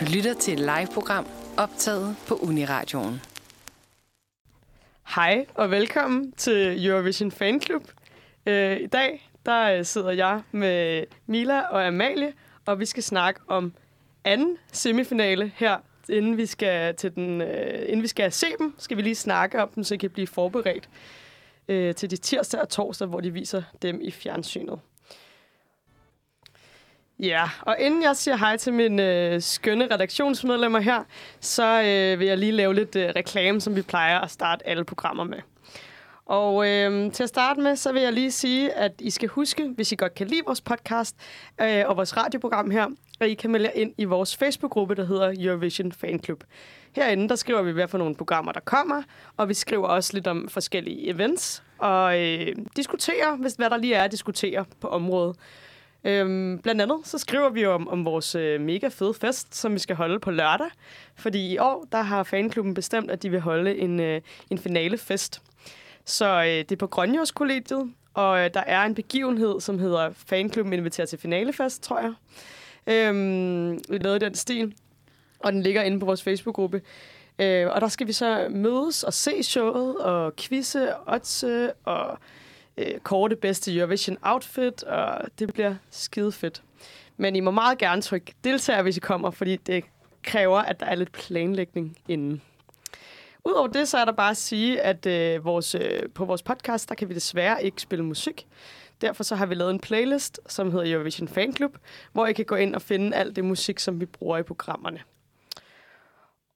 Du lytter til et live-program optaget på Uniradioen. Hej og velkommen til Eurovision Fan Club. Øh, I dag der øh, sidder jeg med Mila og Amalie, og vi skal snakke om anden semifinale her, inden vi skal til den, øh, inden vi skal se dem, skal vi lige snakke om dem, så I kan blive forberedt øh, til de tirsdag og torsdag, hvor de viser dem i fjernsynet. Ja, og inden jeg siger hej til mine øh, skønne redaktionsmedlemmer her, så øh, vil jeg lige lave lidt øh, reklame, som vi plejer at starte alle programmer med. Og øh, til at starte med, så vil jeg lige sige, at I skal huske, hvis I godt kan lide vores podcast øh, og vores radioprogram her, at I kan melde jer ind i vores Facebook-gruppe, der hedder Eurovision Fan Club. Herinde, der skriver vi, hvad for nogle programmer, der kommer, og vi skriver også lidt om forskellige events, og øh, diskuterer, hvis hvad der lige er at diskutere på området. Øhm, blandt andet så skriver vi om, om vores øh, mega fede fest, som vi skal holde på lørdag. Fordi i år, der har fanklubben bestemt, at de vil holde en, øh, en finalefest. Så øh, det er på Grønjordskollegiet, og øh, der er en begivenhed, som hedder Fanklubben inviterer til finalefest, tror jeg. Øhm, vi lavede den stil, og den ligger inde på vores Facebook-gruppe. Øh, og der skal vi så mødes og se showet, og quizze, oddse, øh, og øh, korte bedste Eurovision outfit, og det bliver skide fedt. Men I må meget gerne trykke deltager, hvis I kommer, fordi det kræver, at der er lidt planlægning inden. Udover det, så er der bare at sige, at øh, vores, øh, på vores podcast, der kan vi desværre ikke spille musik. Derfor så har vi lavet en playlist, som hedder Eurovision Fan Club, hvor I kan gå ind og finde alt det musik, som vi bruger i programmerne.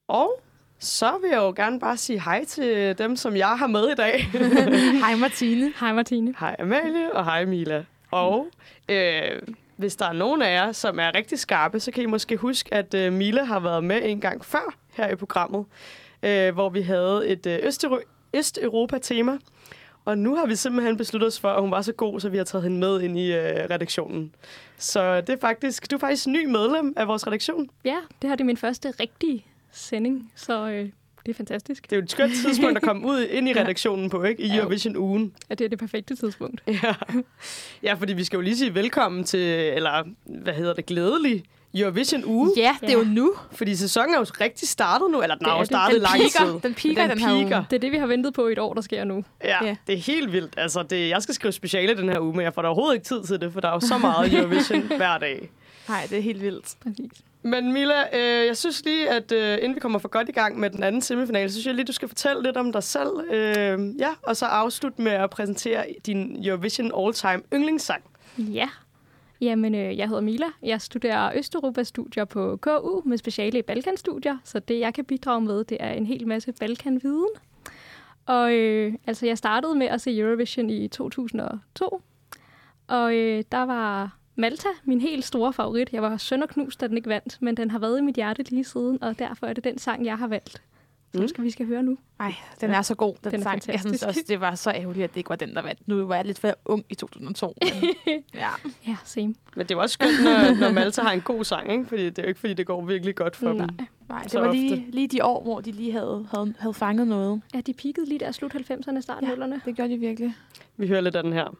Og så vil jeg jo gerne bare sige hej til dem, som jeg har med i dag. Hej Martine. Hej Martine. hej Amalie, og hej Mila. Og øh, hvis der er nogen af jer, som er rigtig skarpe, så kan I måske huske, at øh, Mila har været med en gang før her i programmet, øh, hvor vi havde et øh, Østeuropa-tema. Og nu har vi simpelthen besluttet os for, at hun var så god, så vi har taget hende med ind i øh, redaktionen. Så det er faktisk, du er faktisk ny medlem af vores redaktion. Ja, det her det er min første rigtige sending, så øh, det er fantastisk. Det er jo et skønt tidspunkt at komme ud ind i redaktionen på, ikke? I Ja, jo. Eurovision-ugen. Ja, det er det perfekte tidspunkt. Ja. ja, fordi vi skal jo lige sige velkommen til, eller hvad hedder det, glædelig Eurovision uge. Ja, det er jo nu. Fordi sæsonen er jo rigtig startet nu, eller den har jo startet Den lang piker. tid. Den piker Den den, her uge. piker. Det er det, vi har ventet på i et år, der sker nu. Ja, Ja. det er helt vildt. Altså, det, jeg skal skrive speciale den her uge, men jeg får da overhovedet ikke tid til det, for der er jo så meget Eurovision hver dag. Nej, det er helt vildt. Præcis. Men Mila, øh, jeg synes lige, at øh, inden vi kommer for godt i gang med den anden semifinale, så synes jeg lige, du skal fortælle lidt om dig selv. Øh, ja, og så afslutte med at præsentere din Eurovision All-Time yndlingssang. Ja. Jamen, øh, jeg hedder Mila. Jeg studerer Østeuropa-studier på KU med speciale i Balkanstudier, så det, jeg kan bidrage med, det er en hel masse Balkan-viden. Og øh, altså, jeg startede med at se Eurovision i 2002, og øh, der var Malta min helt store favorit. Jeg var sønderknust, da den ikke vandt, men den har været i mit hjerte lige siden, og derfor er det den sang, jeg har valgt. Som Mm. skal, vi skal høre nu. Ej, den er så god, den, Den er sang. Jeg synes fantastisk. også, det var så ærgerligt, at det ikke var den, der vandt. Nu var jeg lidt for ung i 2002. Men, ja. Ja, same. Men det er jo også skønt, når, når Malta har en god sang, ikke? Fordi det er jo ikke, fordi det går virkelig godt for Nej. dem. Nej, det Så var lige, lige de år, hvor de lige havde, havde, havde fanget noget. Ja, de peakede lige der slut 90'erne, start 0'erne. Det gjorde de virkelig. Vi hører lidt af den her.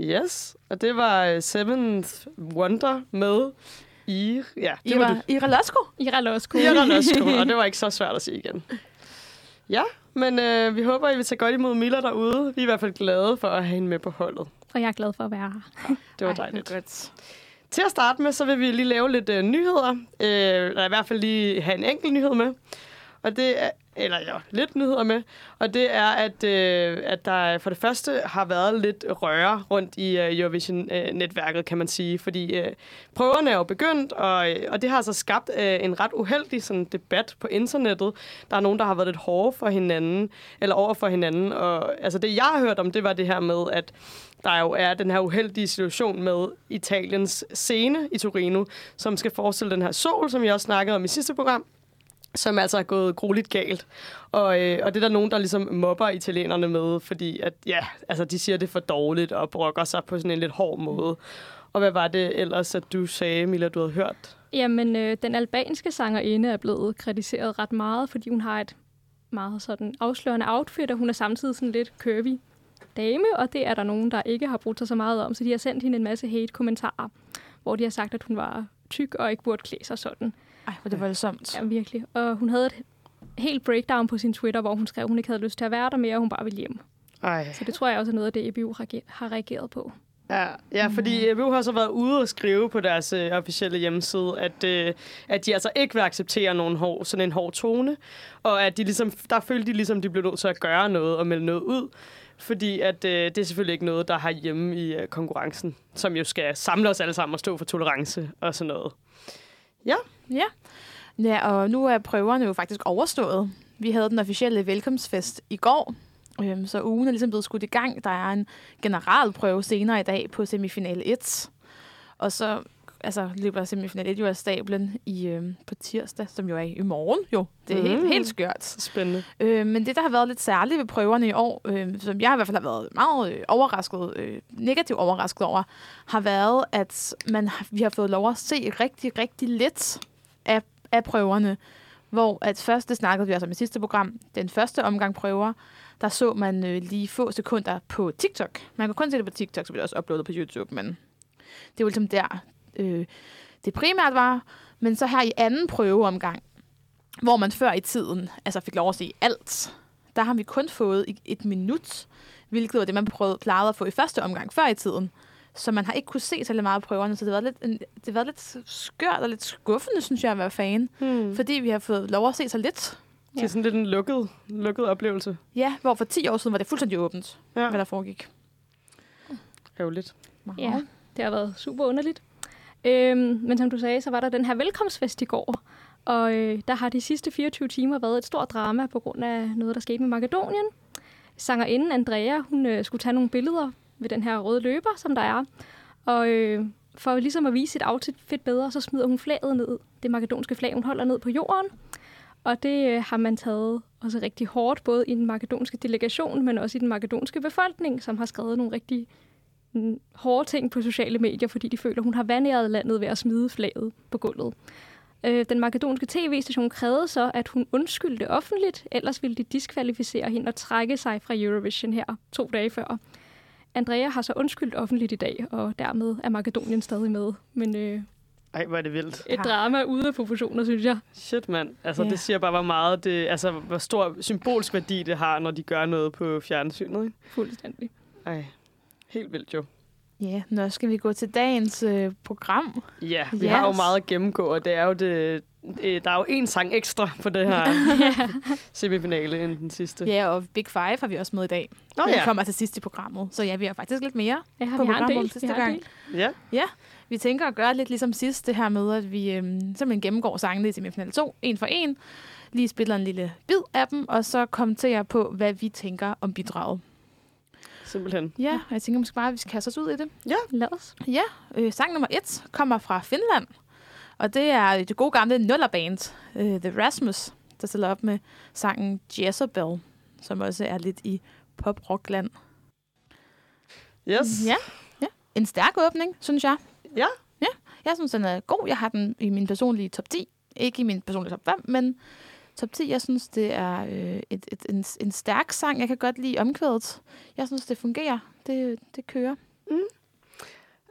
Yes, og det var øh, Seventh Wonder med i... Ja, det var det. Ira, Ira Losko. Ira Losko. Ira Losko, og det var ikke så svært at sige igen. Ja, men øh, vi håber, I vil tage godt imod Mila derude. Vi er i hvert fald glade for at have hende med på holdet. Og jeg er glad for at være her. Det var Ej, dejligt. det godt. Til at starte med, så vil vi lige lave lidt øh, nyheder. Øh, eller i hvert fald lige have en enkelt nyhed med. Og det er, eller ja, lidt nyheder med. Og det er, at, øh, at der for det første har været lidt røre rundt i øh, Eurovision-netværket, kan man sige. Fordi øh, prøverne er jo begyndt, og, øh, og det har så skabt øh, en ret uheldig sådan, debat på internettet. Der er nogen, der har været lidt hårde for hinanden, eller over for hinanden. Og altså, det, jeg har hørt om, det var det her med, at der jo er den her uheldige situation med Italiens scene i Torino, som skal forestille den her sol, som jeg også snakkede om i sidste program, som altså er gået grueligt galt. Og, øh, og det er der nogen, der ligesom mobber italienerne med, fordi at, ja, altså, de siger, det for dårligt og brokker sig på sådan en lidt hård måde. Og hvad var det ellers, at du sagde, Mila, du havde hørt? Jamen, øh, den albanske sangerinde er blevet kritiseret ret meget, fordi hun har et meget sådan afslørende outfit, og hun er samtidig sådan lidt curvy dame, og det er der nogen, der ikke har brugt sig så meget om, så de har sendt hende en masse hate-kommentarer, hvor de har sagt, at hun var tyk og ikke burde klæde sig sådan. Ej, hvor det voldsomt. Ja, virkelig. Og hun havde et helt breakdown på sin Twitter, hvor hun skrev, at hun ikke havde lyst til at være der mere, og hun bare ville hjem. Ej. Så det tror jeg også er noget af det, EBU har reageret på. Ja, ja fordi EBU har så været ude og skrive på deres øh, officielle hjemmeside, at, øh, at de altså ikke vil acceptere nogen hård, sådan en hård tone, og at de ligesom, der følte de ligesom, de blev nødt til at gøre noget og melde noget ud, fordi at øh, det er selvfølgelig ikke noget, der har hjemme i øh, konkurrencen, som jo skal samle os alle sammen og stå for tolerance og sådan noget. Ja. Ja, og nu er prøverne jo faktisk overstået. Vi havde den officielle velkomstfest i går, øhm, så ugen er ligesom blevet skudt i gang. Der er en generalprøve senere i dag på semifinal 1. Og så altså, løber semifinal 1 jo af stablen i, øhm, på tirsdag, som jo er i morgen. Jo, det er mm. helt, helt skørt. Spændende. Øh, men det, der har været lidt særligt ved prøverne i år, øh, som jeg i hvert fald har været meget øh, overrasket, øh, negativt overrasket over, har været, at man, har- vi har fået lov at se rigtig, rigtig lidt af, af prøverne. Hvor at først, det snakkede vi også om i sidste program, den første omgang prøver, der så man øh, lige få sekunder på TikTok. Man kan kun se det på TikTok, så bliver det også uploadet på YouTube, men det var ligesom der, øh, det primært var. Men så her i anden prøveomgang, hvor man før i tiden altså fik lov at se alt, der har vi kun fået et minut, hvilket var det, man prøvede, plejede at få i første omgang før i tiden. Så man har ikke kunne se så meget af prøverne, så det har været lidt, det har været lidt skørt og lidt skuffende, synes jeg, at være fan. Hmm. Fordi vi har fået lov at se så lidt. Det er sådan lidt en lukket, lukket oplevelse. Ja, hvor for 10 år siden var det fuldstændig åbent, Ja, hvad der foregik. ærgerligt. Ja, det har været super underligt. Øhm, men som du sagde, så var der den her velkomstfest i går. Og øh, der har de sidste 24 timer været et stort drama på grund af noget, der skete med Makedonien. Sangerinden Andrea, hun øh, skulle tage nogle billeder ved den her røde løber, som der er. Og øh, for ligesom at vise sit outfit bedre, så smider hun flaget ned. Det makedonske flag, hun holder ned på jorden. Og det øh, har man taget også rigtig hårdt, både i den makedonske delegation, men også i den makedonske befolkning, som har skrevet nogle rigtig mm, hårde ting på sociale medier, fordi de føler, hun har vandæret landet ved at smide flaget på gulvet. Øh, den makedonske tv-station krævede så, at hun undskyldte offentligt, ellers ville de diskvalificere hende og trække sig fra Eurovision her to dage før. Andrea har så undskyldt offentligt i dag, og dermed er Makedonien stadig med. Men øh, Ej, hvor er det vildt. et drama ude af proportioner, synes jeg. Shit, mand. Altså, Ja. det siger bare, hvor meget det, altså, hvor stor symbolsk værdi det har, når de gør noget på fjernsynet, ikke? Fuldstændig. Ej, helt vildt jo. Ja, nu skal vi gå til dagens øh, program. Ja, vi yes. har jo meget at gennemgå, og det er jo det, øh, der er jo en sang ekstra på det her semifinale end den sidste. Ja, og Big Five har vi også med i dag. Nå Den ja. kommer til sidst i programmet. Så ja, vi har faktisk lidt mere. Ja, På vi har en programmet del. sidste Vi har en gang. del. ja. Vi tænker at gøre lidt ligesom sidst, det her med, at vi øhm, simpelthen gennemgår sangene i semifinal 2, en for en. Lige spiller en lille bid af dem, og så kommenterer på, hvad vi tænker om bidraget. Simpelthen. Ja, og jeg tænker måske bare, at vi skal kaste os ud i det. Lad os. Ja, øh, sang nummer et kommer fra Finland. Og det er det gode gamle nullerband, øh, The Rasmus, der stiller op med sangen Jezebel, som også er lidt i pop-rockland. Yes. Ja, ja. En stærk åbning, synes jeg. Ja. Ja, jeg synes, den er god. Jeg har den i min personlige top 10. Ikke i min personlige top 5, men top 10, jeg synes, det er øh, et, et, en, en stærk sang. Jeg kan godt lide omkvædet. Jeg synes, det fungerer. Det, det kører.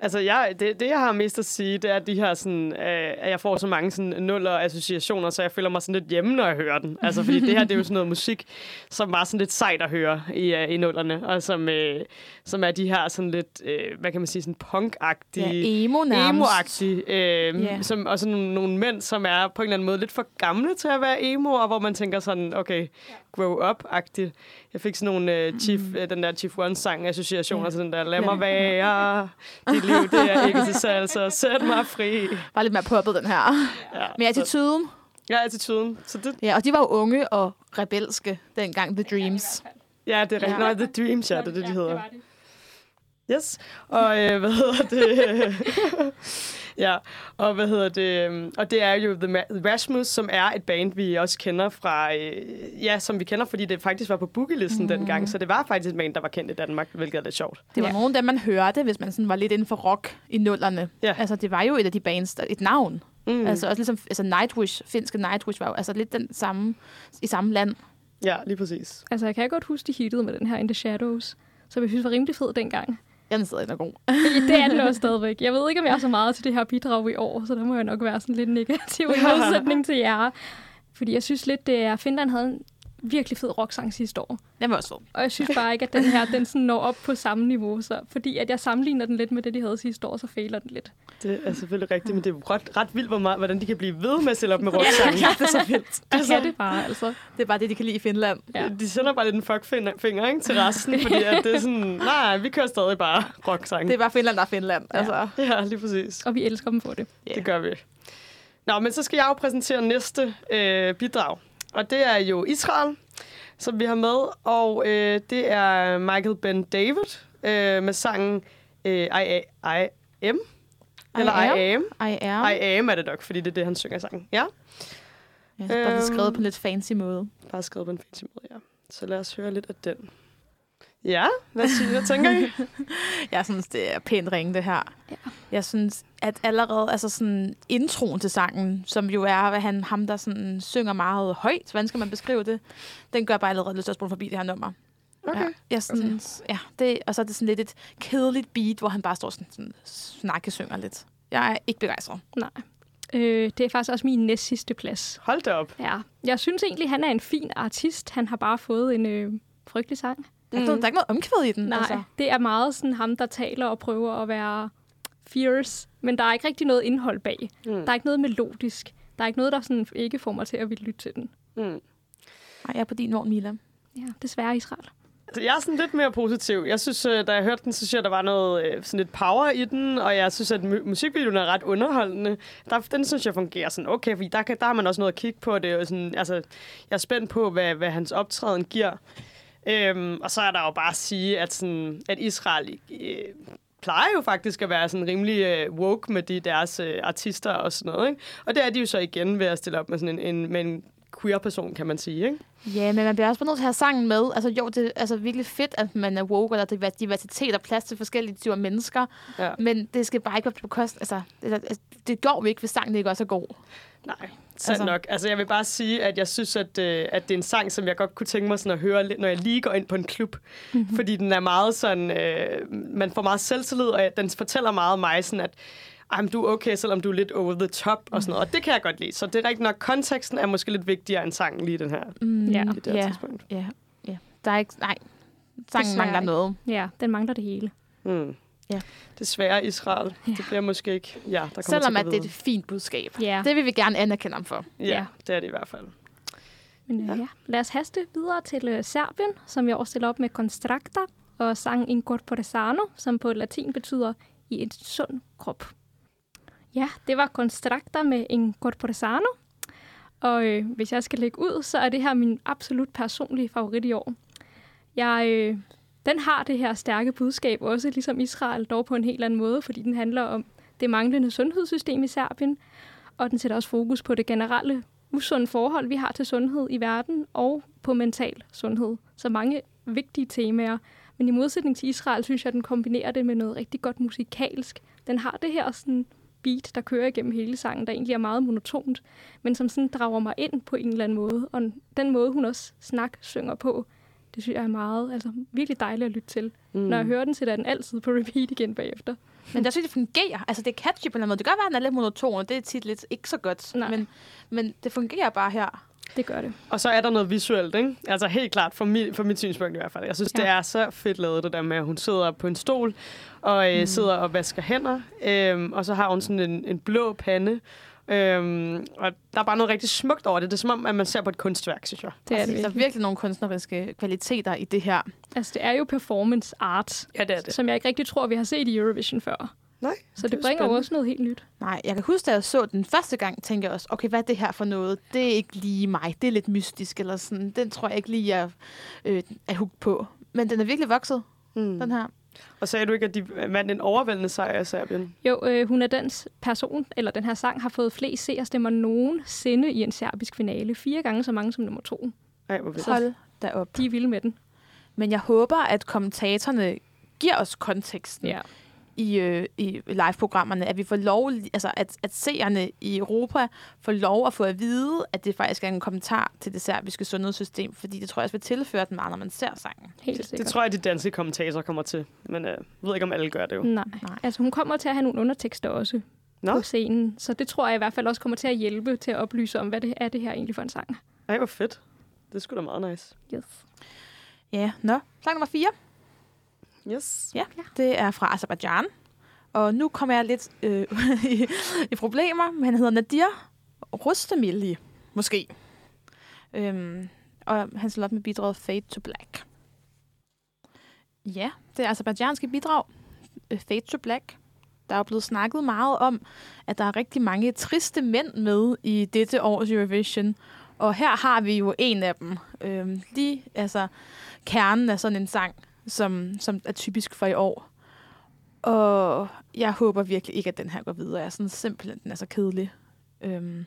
Altså, jeg, det, det, jeg har mest at sige, det er at de her sådan, øh, at jeg får så mange sådan, nuller associationer, så jeg føler mig sådan lidt hjemme, når jeg hører den. Altså, fordi det her, det er jo sådan noget musik, som var sådan lidt sejt at høre i, uh, i nullerne, og som, øh, som er de her sådan lidt, øh, hvad kan man sige, sådan punk-agtige... Ja, emo nærmest. emo-agtig, øh, Ja. som, og sådan nogle, nogle mænd, som er på en eller anden måde lidt for gamle til at være emo, og hvor man tænker sådan, okay, grow up-agtigt. Jeg fik sådan nogle øh, Chief, mm. øh, den der Chief One-sang associationer Ja. til den der, lad Ja. mig være, dit liv, det er ikke til salg, så sæt mig fri. Var lidt mere poppet, den her. Ja, Men attituden. Ja, attituden. Så det, Ja, og de var jo unge og rebelske dengang The Dreams. ja, det er rigtigt. Ja. Ja. Nå, The Dreams, ja, det er det, de hedder. Yes. Og øh, hvad hedder det? ja, og hvad hedder det? øhm, Og det er jo The Rasmus, som er et band, vi også kender fra... Øh, ja, som vi kender, fordi det faktisk var på bookielisten mm. dengang. Så det var faktisk et band, der var kendt i Danmark, hvilket er lidt sjovt. Det var Ja. nogle af dem, man hørte, hvis man sådan var lidt inden for rock i nullerne. Ja. Altså, det var jo et af de bands, der, et navn. Mm. Altså, også ligesom, altså Nightwish, finske Nightwish var jo altså lidt den samme, i samme land. Ja, lige præcis. Altså, jeg kan godt huske, de hittede med den her In The Shadows, som jeg synes var rimelig fed dengang. Jeg er stadig god. det er den også stadigvæk. Jeg ved ikke, om jeg er så meget til det her bidrag i år, så der må jeg nok være sådan lidt negativ i modsætning til jer. Fordi jeg synes lidt, det er... Finland havde en virkelig fed rocksang sidste år. Den var også fed. Og jeg synes bare ikke, at den her den sådan når op på samme niveau. Så, fordi at jeg sammenligner den lidt med det, de havde sidste år, så fejler den lidt. Det er selvfølgelig rigtigt, men det er ret, ret vildt, hvor meget, hvordan de kan blive ved med at stille op med rocksangen. ja, det er så vildt. Det altså, kan det bare, altså. Det er bare det, de kan lide i Finland. Ja. De sender bare lidt en fuckfinger ikke, til resten, fordi at det er sådan, nej, vi kører stadig bare rocksangen. Det er bare Finland, der er Finland. Ja. Altså. ja, lige præcis. Og vi elsker dem for det. Yeah. Det gør vi. Nå, men så skal jeg jo præsentere næste øh, bidrag. Og det er jo Israel, som vi har med. Og øh, det er Michael Ben David øh, med sangen øh, I, I Am. Eller I Am. I Am. I Am er det nok, fordi det er det, han synger i sangen. Ja. Ja, bare øhm, skrevet på en lidt fancy måde. Bare skrevet på en fancy måde, ja. Så lad os høre lidt af den. Ja, hvad, siger, hvad tænker I? jeg synes, det er pænt ringe, det her. Ja. Jeg synes, at allerede altså sådan introen til sangen, som jo er hvad han, ham, der sådan synger meget højt, hvordan skal man beskrive det, den gør bare allerede lyst til at forbi det her nummer. Okay. Ja, jeg synes, okay. ja det, og så er det sådan lidt et kedeligt beat, hvor han bare står sådan, sådan snakkesynger lidt. Jeg er ikke begejstret. Nej. Øh, det er faktisk også min næst sidste plads. Hold da op. Ja. Jeg synes egentlig, han er en fin artist. Han har bare fået en øh, frygtelig sang. Der er, mm. noget, der er ikke noget omkvæd i den. Nej, altså. det er meget sådan ham, der taler og prøver at være fierce, men der er ikke rigtig noget indhold bag. Mm. Der er ikke noget melodisk. Der er ikke noget, der sådan ikke får mig til at ville lytte til den. Mm. Nej, jeg er på din vogn, Mila. Ja, desværre Israel. Altså, jeg er sådan lidt mere positiv. Jeg synes, øh, da jeg hørte den, så synes jeg, der var noget øh, sådan lidt power i den, og jeg synes, at musikvideoen er ret underholdende. Der, den synes jeg fungerer sådan okay, fordi der, kan, der har man også noget at kigge på. Det, og sådan, altså, jeg er spændt på, hvad, hvad hans optræden giver. Øhm, og så er der jo bare at sige, at, sådan, at Israel øh, plejer jo faktisk at være sådan rimelig øh, woke med de deres øh, artister og sådan noget. Ikke? Og det er de jo så igen ved at stille op med sådan en, en, med en queer-person, kan man sige, ikke? Ja, men man bliver også nødt til at have sangen med. Altså jo, det er altså, virkelig fedt, at man er woke, og der er diversitet og plads til forskellige typer mennesker. Ja. Men det skal bare ikke være på kost. Altså, det, altså, det går jo ikke, hvis sangen ikke også er god. Nej, sandt altså. nok. Altså, jeg vil bare sige, at jeg synes, at, øh, at det er en sang, som jeg godt kunne tænke mig sådan at høre, når jeg lige går ind på en klub. Mm-hmm. Fordi den er meget sådan... Øh, man får meget selvtillid, og den fortæller meget mig sådan, at ej, du er okay, selvom du er lidt over the top og sådan noget. Og det kan jeg godt lide. Så det er rigtigt nok, konteksten er måske lidt vigtigere end sangen lige den her. Mm, ja. Det der ja. tidspunkt. Ja, ja. Der er ikke... Nej, sangen mangler noget. Ja, den mangler det hele. Mm. Ja. Desværre Israel. Ja. Det bliver måske ikke... Ja, der kommer Selvom at det er et fint budskab. Ja. Det vil vi gerne anerkende ham for. Ja, ja, det er det i hvert fald. Men ja. ja. Lad os haste videre til uh, Serbien, som jeg også stiller op med Constracta, og sang Incorporesano, som på latin betyder i en sund krop. Ja, det var Constracta med Incorporesano. Og øh, hvis jeg skal lægge ud, så er det her min absolut personlige favorit i år. Jeg, øh, den har det her stærke budskab, også ligesom Israel, dog på en helt anden måde, fordi den handler om det manglende sundhedssystem i Serbien, og den sætter også fokus på det generelle usunde forhold, vi har til sundhed i verden, og på mental sundhed. Så mange vigtige temaer. Men i modsætning til Israel, synes jeg, at den kombinerer det med noget rigtig godt musikalsk. Den har det her sådan beat, der kører igennem hele sangen, der egentlig er meget monotont, men som sådan drager mig ind på en eller anden måde. Og den måde, hun også snak synger på, det synes jeg er meget, altså virkelig dejligt at lytte til. Mm. Når jeg hører den, sætter den altid på repeat igen bagefter. Men jeg synes, det fungerer. Altså, det er catchy på en eller anden måde. Det kan godt være, at den er lidt monoton, og det er tit lidt ikke så godt. Nej. Men, men det fungerer bare her. Det gør det. Og så er der noget visuelt, ikke? Altså helt klart, for, mit, for mit synspunkt i hvert fald. Jeg synes, ja. det er så fedt lavet, det der med, at hun sidder på en stol, og øh, mm. sidder og vasker hænder, øh, og så har hun sådan en, en blå pande, Øhm, og der er bare noget rigtig smukt over det. Det er som om, at man ser på et kunstværk, synes jeg. Det er altså, det. Der er virkelig nogle kunstneriske kvaliteter i det her. Altså, det er jo performance art, ja, det er det. som jeg ikke rigtig tror, vi har set i Eurovision før. Nej, så det, det bringer spændende. også noget helt nyt. Nej, jeg kan huske, da jeg så den første gang, tænkte jeg også, okay, hvad er det her for noget? Det er ikke lige mig. Det er lidt mystisk, eller sådan. Den tror jeg ikke lige, jeg øh, er hooked på. Men den er virkelig vokset, mm. den her. Og sagde du ikke, at de vandt en overvældende sejr i Serbien? Jo, øh, hun er den person, eller den her sang, har fået flest seerstemmer nogensinde i en serbisk finale. Fire gange så mange som nummer to. Ej, hvor Hold da op. De er vilde med den. Men jeg håber, at kommentatorerne giver os konteksten. Ja i, øh, i live-programmerne, at vi får lov, altså at, at seerne i Europa får lov at få at vide, at det faktisk er en kommentar til det serbiske sundhedssystem, fordi det tror jeg også vil tilføre den meget, når man ser sangen. Helt Det, sikkert. det tror jeg, de danske kommentatorer kommer til. Men øh, jeg ved ikke, om alle gør det jo. Nej. Nej. Altså, hun kommer til at have nogle undertekster også Nå. på scenen. Så det tror jeg i hvert fald også kommer til at hjælpe til at oplyse om, hvad det er det her egentlig for en sang. Ej, hvor fedt. Det er sgu da meget nice. Yes. Ja, nå. Sang nummer 4. Yes. Ja, det er fra Azerbaijan. Og nu kommer jeg lidt øh, i, i problemer, men han hedder Nadir Rustemili, måske. Øhm, og han slår op med bidraget Fade to Black. Ja, det er azerbaijanske bidrag. øh, Fade to Black. Der er jo blevet snakket meget om, at der er rigtig mange triste mænd med i dette års Eurovision. Og her har vi jo en af dem. Øhm, lige altså kernen af sådan en sang, som, som er typisk for i år. Og jeg håber virkelig ikke, at den her går videre. Jeg synes simpelthen, den er så kedelig. Øhm,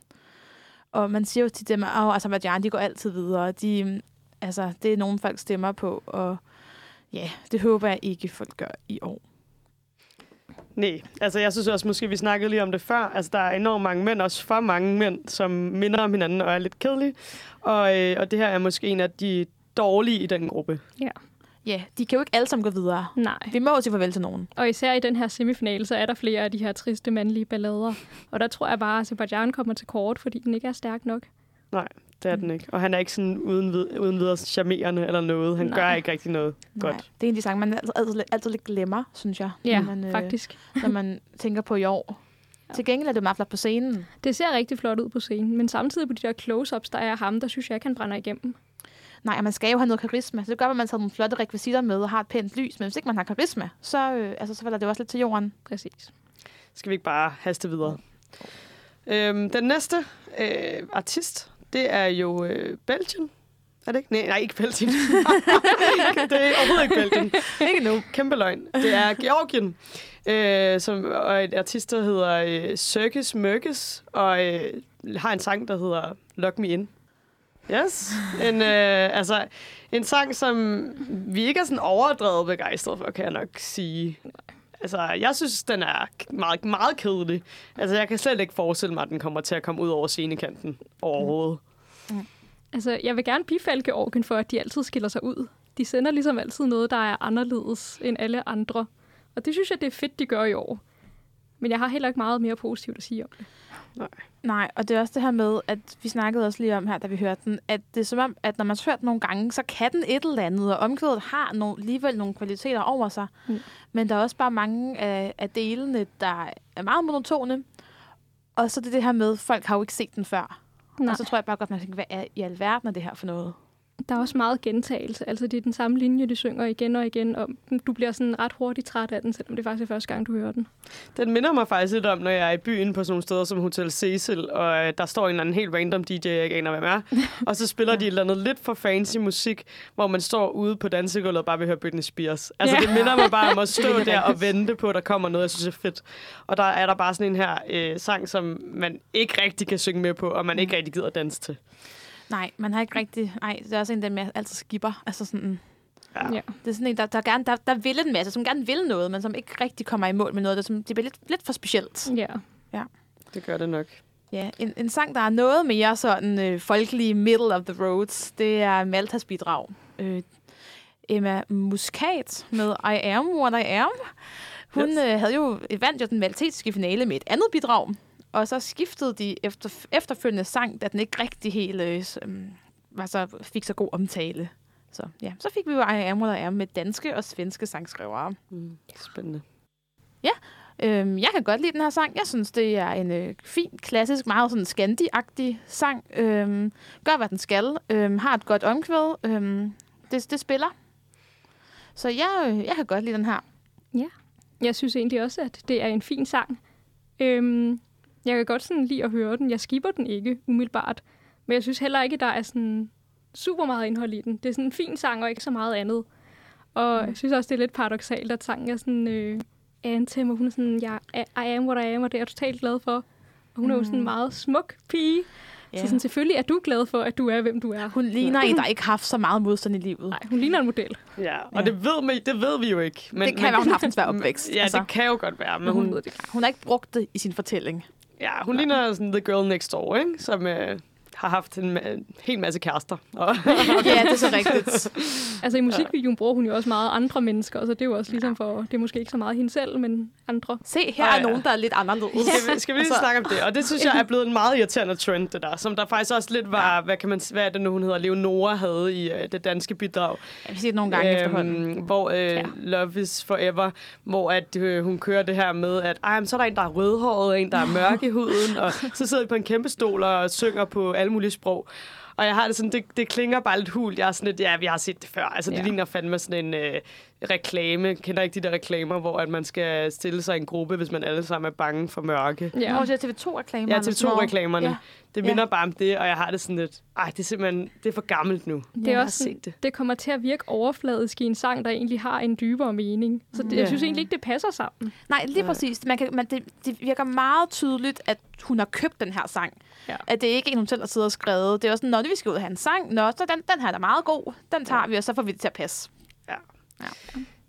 og man siger jo til dem, at oh, Azerbaijan, de går altid videre. De, altså, det er nogen, folk stemmer på, og ja, det håber jeg ikke, folk gør i år. Nej, altså jeg synes også, måske vi snakkede lige om det før. Altså der er enormt mange mænd, også for mange mænd, som minder om hinanden og er lidt kedelige. Og, øh, og det her er måske en af de dårlige i den gruppe. Ja, de kan jo ikke alle sammen gå videre. Nej. Vi må jo sige farvel til nogen. Og især i den her semifinale, så er der flere af de her triste mandlige ballader. Og der tror jeg bare, at Azerbaijan kommer til kort, fordi den ikke er stærk nok. Det er den ikke. Og han er ikke sådan uden, vid- uden videre charmerende eller noget. Han Nej. gør ikke rigtig noget godt. Nej, det er en af de sange, man altid, altid, altid lidt glemmer, synes jeg. Ja, når man, øh, faktisk. når man tænker på i år. Ja. Til gengæld er det meget flot på scenen. Det ser rigtig flot ud på scenen, men samtidig på de der close-ups, der er ham, der synes jeg ikke, han brænder igennem. Nej, man skal jo have noget karisma. Så det gør, at man tager nogle flotte rekvisitter med og har et pænt lys. Men hvis ikke man har karisma, så, øh, altså, så falder det også lidt til jorden. Præcis. Skal vi ikke bare haste videre? Øhm, den næste øh, artist, det er jo øh, Belgien. Er det ikke? Nej, nej, ikke Belgien. det er overhovedet ikke Belgien. ikke nu. Kæmpe løgn. Det er Georgien, øh, som, og et artist, der hedder øh, Circus Mørkes, og øh, har en sang, der hedder Lock Me In. Yes. En, øh, altså, en sang, som vi ikke er sådan overdrevet begejstret for, kan jeg nok sige. Altså, jeg synes, den er meget, meget kedelig. Altså, jeg kan slet ikke forestille mig, at den kommer til at komme ud over scenekanten overhovedet. Mm. Mm. Altså, jeg vil gerne bifalde Georgien for, at de altid skiller sig ud. De sender ligesom altid noget, der er anderledes end alle andre. Og det synes jeg, det er fedt, de gør i år. Men jeg har heller ikke meget mere positivt at sige om det. Nej, og det er også det her med, at vi snakkede også lige om her, da vi hørte den, at det er som om, at når man har hørt den nogle gange, så kan den et eller andet, og omkvædet har nogle, alligevel nogle kvaliteter over sig. Mm. Men der er også bare mange af, af delene, der er meget monotone. Og så det det her med, at folk har jo ikke set den før. Nej. Og så tror jeg bare godt, man tænker, hvad er i alverden er det her for noget? Der er også meget gentagelse. Altså, det er den samme linje, de synger igen og igen. Og du bliver sådan ret hurtigt træt af den, selvom det faktisk er første gang, du hører den. Den minder mig faktisk lidt om, når jeg er i byen på sådan nogle steder som Hotel Cecil, og øh, der står en eller anden helt random DJ, jeg ikke aner, hvem er, og så spiller de et eller andet lidt for fancy musik, hvor man står ude på dansegulvet og bare vil høre Britney Spears. Altså, Ja. det minder mig bare om at stå er der og vente på, at der kommer noget, jeg synes er fedt. Og der er der bare sådan en her øh, sang, som man ikke rigtig kan synge med på, og man ikke rigtig gider danse til. Nej, man har ikke rigtig... Nej, det er også en af dem, jeg altid skipper. Altså sådan, Ja. Ja. det er sådan en, der, der, gerne, der, der vil en masse, som gerne vil noget, men som ikke rigtig kommer i mål med noget. Det, som, det bliver lidt, lidt for specielt. Ja. Det gør det nok. Ja, en, en sang, der er noget mere sådan øh, folkelig middle of the roads, det er Maltas bidrag. Øh, Emma Muscat med I Am What I Am. Hun yes. øh, havde jo vandt jo den maltesiske finale med et andet bidrag, og så skiftede de efter, efterfølgende sang, da den ikke rigtig helt øh, øhm, var så, fik så god omtale. Så ja, så fik vi jo I Am What I Am med danske og svenske sangskrivere. Mm, spændende. Øhm, jeg kan godt lide den her sang. Jeg synes, det er en øh, fin, klassisk, meget sådan Scandi-agtig sang. Øhm, gør, hvad den skal. Øhm, har et godt omkvæd. Øhm, det, det spiller. Så jeg, øh, jeg kan godt lide den her. Jeg synes egentlig også, at det er en fin sang. Øhm, jeg kan godt sådan lide at høre den. Jeg skipper den ikke umiddelbart. Men jeg synes heller ikke, der er sådan super meget indhold i den. Det er sådan en fin sang, og ikke så meget andet. Og Mm. jeg synes også, det er lidt paradoxalt, at sangen er sådan øh, anthem, og hun er sådan, jeg, I am what I am, og det er jeg totalt glad for. Og hun er jo sådan en Mm. meget smuk pige. Ja. Så sådan, selvfølgelig er du glad for, at du er, hvem du er. Hun ligner en, der ikke har haft så meget modstand i livet. Nej, hun ligner en model. Ja, og Ja. det, ved vi, det ved vi jo ikke. Men, det kan være, hun har haft en svær opvækst. Ja, altså. det kan jo godt være, men Men hun, hun, hun, hun har ikke brugt det i sin fortælling. Ja, hun ligner sådan the girl next door, ikke? Som øh, har haft en, ma- en hel masse kærester. Og, ja, det er så rigtigt. Altså i musikvideoen bruger hun jo også meget andre mennesker, så det er jo også ligesom for, det er måske ikke så meget hende selv, men andre. Se, her Ej, er ja. nogen, der er lidt anderledes. skal, vi, skal vi lige Altså- snakke om det? Og det synes jeg er blevet en meget irriterende trend, det der. Som der faktisk også lidt var, hvad kan man hvad er det nu, hun hedder, Leonora havde i øh, det danske bidrag. Jeg sige det nogle gange øhm, efterhånden. Hvor øh, ja. Ja. Love is Forever, hvor at, øh, hun kører det her med, at Ej, men så er der en, der er rødhåret, og en, der er mørk i huden, og så sidder de på en kæmpe stol og synger på alle mulige sprog. Og jeg har det sådan, det, det klinger bare lidt hult. Jeg er sådan lidt, ja, vi har set det før. Altså, det Ja. ligner fandme sådan en øh, reklame. Kender ikke de der reklamer, hvor at man skal stille sig i en gruppe, hvis man alle sammen er bange for mørke. Ja. Ja. Hvor til TV2-reklamer. Ja, TV2-reklamerne. Ja. Det Ja. minder bare om det, og jeg har det sådan lidt, ej, det er simpelthen, det er for gammelt nu. Det, Ja, er jeg har også sådan, set det. det kommer til at virke overfladisk i en sang, der egentlig har en dybere mening. Så det, Ja. jeg synes egentlig ikke, det passer sammen. Nej, lige præcis. Man kan, man, det, det virker meget tydeligt, at hun har købt den her sang. Ja. At det ikke er en, hun selv har siddet og skrevet. Det er også sådan, når vi skal ud og have en sang, nå, så den, den her er da meget god. Den tager vi, og så får vi det til at passe.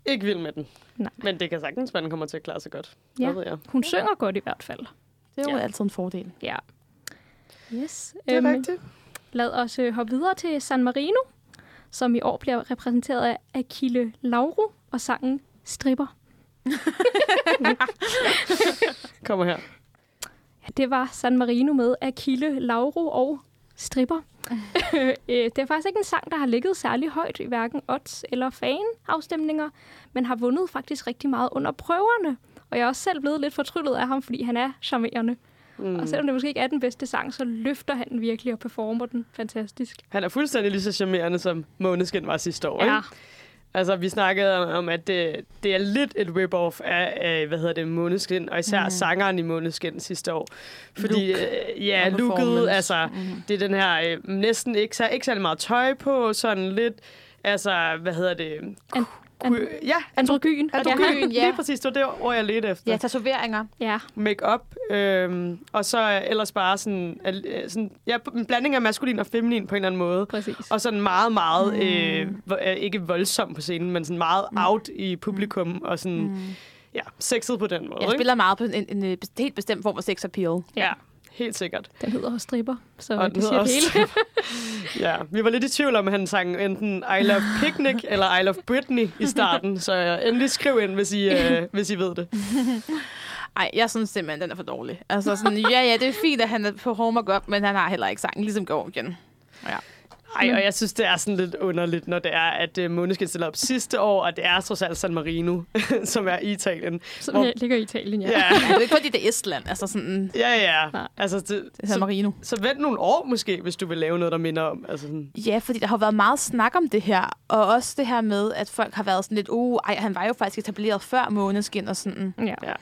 Ikke vild med den. Nej. Men det kan sagtens være, den kommer til at klare sig godt. Ja. Hvad ved jeg. Hun synger godt i hvert fald. Det er jo Ja. altid en fordel. Ja. Yes. Det er Øhm, rigtigt. Lad os øh, hoppe videre til San Marino, som i år bliver repræsenteret af Akille Lauro og sangen Stripper. Kommer her. Det var San Marino med Akille Lauro og Stripper. Øh, det er faktisk ikke en sang, der har ligget særlig højt i hverken odds eller fan-afstemninger, men har vundet faktisk rigtig meget under prøverne. Og jeg er også selv blevet lidt fortryllet af ham, fordi han er charmerende. Mm. Og selvom det måske ikke er den bedste sang, så løfter han den virkelig og performer den fantastisk. Han er fuldstændig lige så charmerende, som Måneskin var sidste år. Ja, Ikke? Altså, vi snakkede om, at det, det er lidt et rip-off af, af, hvad hedder det, Måneskin, og især mm. sangeren i Måneskin sidste år. Fordi, Look øh, ja, og looket, altså, Mhm. det er den her øh, næsten ikke, så, ikke særlig meget tøj på, sådan lidt, altså, hvad hedder det? An- Ja, androgyn. androgyn, ja. lige præcis, det var det ord, jeg ledte efter. Ja, tatoveringer. Ja, make-up, øhm, og så ellers bare sådan, al- øh, sådan ja, en blanding af maskulin og feminin på en eller anden måde. præcis. Og sådan meget, meget, øh, vo- øh, ikke voldsom på scenen, men sådan meget Mm. out i publikum, og sådan, Mm. ja, sexet på den måde. Jeg ikke? spiller meget på en, en, en helt bestemt form for sex appeal. Ja, helt sikkert. Den hedder også Stripper, så Og det siger det også... hele. ja, vi var lidt i tvivl om, at han sang enten I Love Picnic eller I Love Britney i starten, så endelig skriv ind, hvis I, øh, hvis I ved det. Ej, jeg synes simpelthen, den er for dårlig. Altså sådan, ja, ja, det er fint, at han er på home og godt, men han har heller ikke sangen, ligesom Georgien. Ja. Ej, og jeg synes, det er sådan lidt underligt, når det er, at uh, Måneskin stiller op sidste år, og det er trods alt San Marino, som er i Italien. Som Hvor- ligger i Italien, ja. Ja, ja det er ikke fordi, det er Estland. Altså sådan, ja, ja. Nej. Altså, det, det er San så, Marino. så vent nogle år måske, hvis du vil lave noget, der minder om. Altså, sådan, Ja, fordi der har været meget snak om det her, og også det her med, at folk har været sådan lidt, uh, ej, han var jo faktisk etableret før Måneskin og sådan. ja. Ja.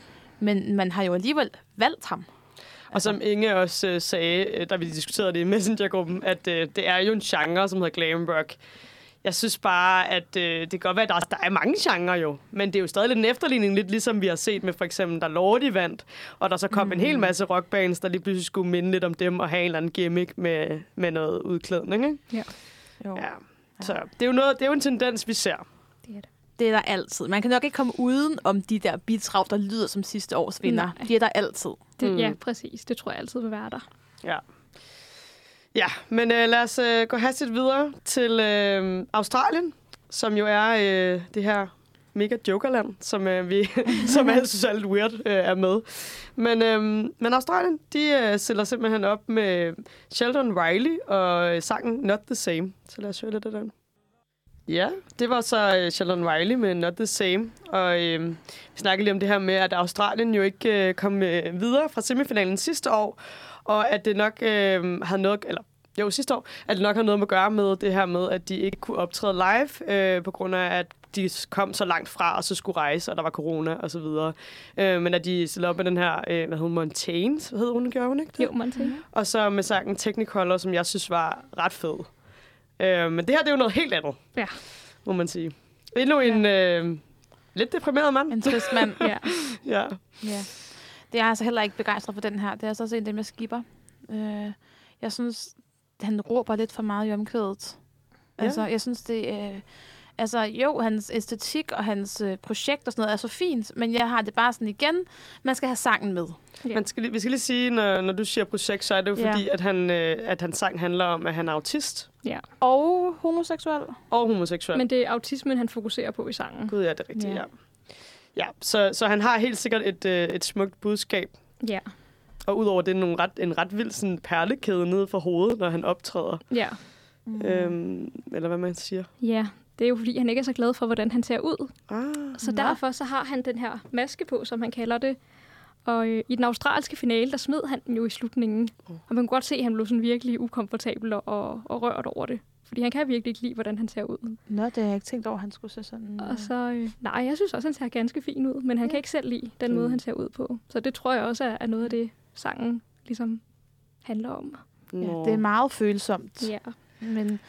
Men man har jo alligevel valgt ham. Og som Inge også øh, sagde, øh, da vi diskuterede det i Messenger-gruppen, at øh, det er jo en genre, som hedder glam rock. Jeg synes bare, at øh, det kan godt være, at der, er- der er mange genrer jo, men det er jo stadig lidt en efterligning, lidt ligesom vi har set med for eksempel, da Lordi vandt, og der så kom mm. en hel masse rockbands, der lige pludselig skulle minde lidt om dem og have en eller anden gimmick med, med noget udklædning, ikke? Jo. Ja. Så det er, jo noget, det er jo en tendens, vi ser. Det er er der altid. Man kan nok ikke komme uden om de der beatsrav, der lyder som sidste års vinder. Nej. De er der altid. Det, Mm. Ja, præcis. Det tror jeg altid vil være der. Ja. Ja, men øh, lad os øh, gå hastigt videre til øh, Australien, som jo er øh, det her mega jokerland, som øh, vi som jeg synes er lidt weird øh, er med. Men, øh, men Australien, de øh, stiller simpelthen op med Sheldon Riley og øh, sangen Not The Same. Så lad os høre lidt af den. Ja, det var så øh, Sheldon Riley med Not The Same. Og øh, vi snakkede lige om det her med, at Australien jo ikke øh, kom øh, videre fra semifinalen sidste år, og at det nok øh, havde noget, eller jo sidste år, at det nok har noget med at gøre med det her med, at de ikke kunne optræde live, øh, på grund af, at de kom så langt fra, og så skulle rejse, og der var corona og så videre. Øh, men at de stillede op med den her, øh, hvad hedder hun, Montaigne, hvad hedder hun, gjorde hun ikke det? Jo, Montana. Og så med sangen Technicolor, som jeg synes var ret fed. Øh, men det her, det er jo noget helt andet, Ja. må man sige. Endnu en øh, lidt deprimeret mand. En trist mand. Ja. Ja. Ja. Det er jeg altså heller ikke begejstret for den her. Det er altså også en af dem, jeg skipper. Øh, Jeg synes, han råber lidt for meget i omkvædet. Ja. Altså, jeg synes, det er... Altså, jo, hans æstetik og hans øh, projekt og sådan noget er så fint, men jeg har det bare sådan igen, man skal have sangen med. Ja. Man skal, lige- vi skal lige sige, når, når du siger projekt, så er det jo Ja. fordi, at, han, øh, at hans sang handler om, at han er autist ja. Og homoseksuel. og homoseksuel. Men det er autismen, han fokuserer på i sangen. Gud, ja, det er rigtigt, ja. Ja. ja. ja så, så han har helt sikkert et, øh, et smukt budskab. Ja. Og udover det, nogle ret, en ret vild sådan, perlekæde nede for hovedet, når han optræder. Ja. Mm. Øhm, eller hvad man siger. ja. Det er jo, fordi han ikke er så glad for, hvordan han ser ud. Ah, Så Nå. derfor så har han den her maske på, som han kalder det. Og øh, i den australske finale, der smed han den jo i slutningen. Oh. Og man kunne godt se, at han blev sådan virkelig ukomfortabel og, og rørt over det. Fordi han kan virkelig ikke lide, hvordan han ser ud. Nå, det har jeg ikke tænkt over, at han skulle se sådan... Og så, øh, nej, jeg synes også, han ser ganske fin ud, men han kan ikke selv lide den Mm. måde, han ser ud på. Så det tror jeg også er, er noget af det, sangen ligesom handler om. Ja, det er meget følsomt. Ja. Men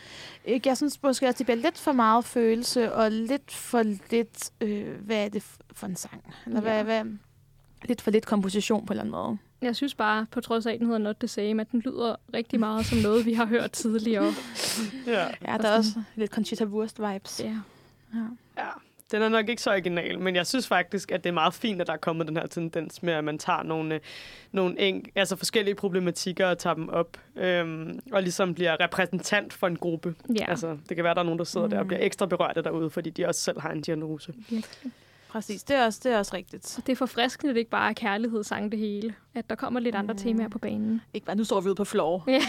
ikke, jeg synes måske også, det bliver lidt for meget følelse, og lidt for lidt, øh, hvad er det for en sang? Eller hvad, Ja. hvad, lidt for lidt komposition på en eller anden måde. Jeg synes bare, på trods af, at den hedder Not the Same, at den lyder rigtig meget som noget, vi har hørt tidligere. Ja. Ja, der er også lidt Conchita Wurst-vibes. Ja. Ja. ja. Den er nok ikke så original, men jeg synes faktisk, at det er meget fint, at der er kommet den her tendens med, at man tager nogle, nogle eng, altså forskellige problematikker og tager dem op, øhm, og ligesom bliver repræsentant for en gruppe. Ja, altså, det kan være, at der er nogen, der sidder mm. der og Mm. bliver ekstra berørte derude, fordi de også selv har en diagnose. virkelig. Præcis, det er også, det er også rigtigt. Og det er forfriskende, at det ikke bare er kærlighedssang det hele. At der kommer lidt andre Mm. temaer på banen. Ikke bare, nu står vi ude på floor. Ja.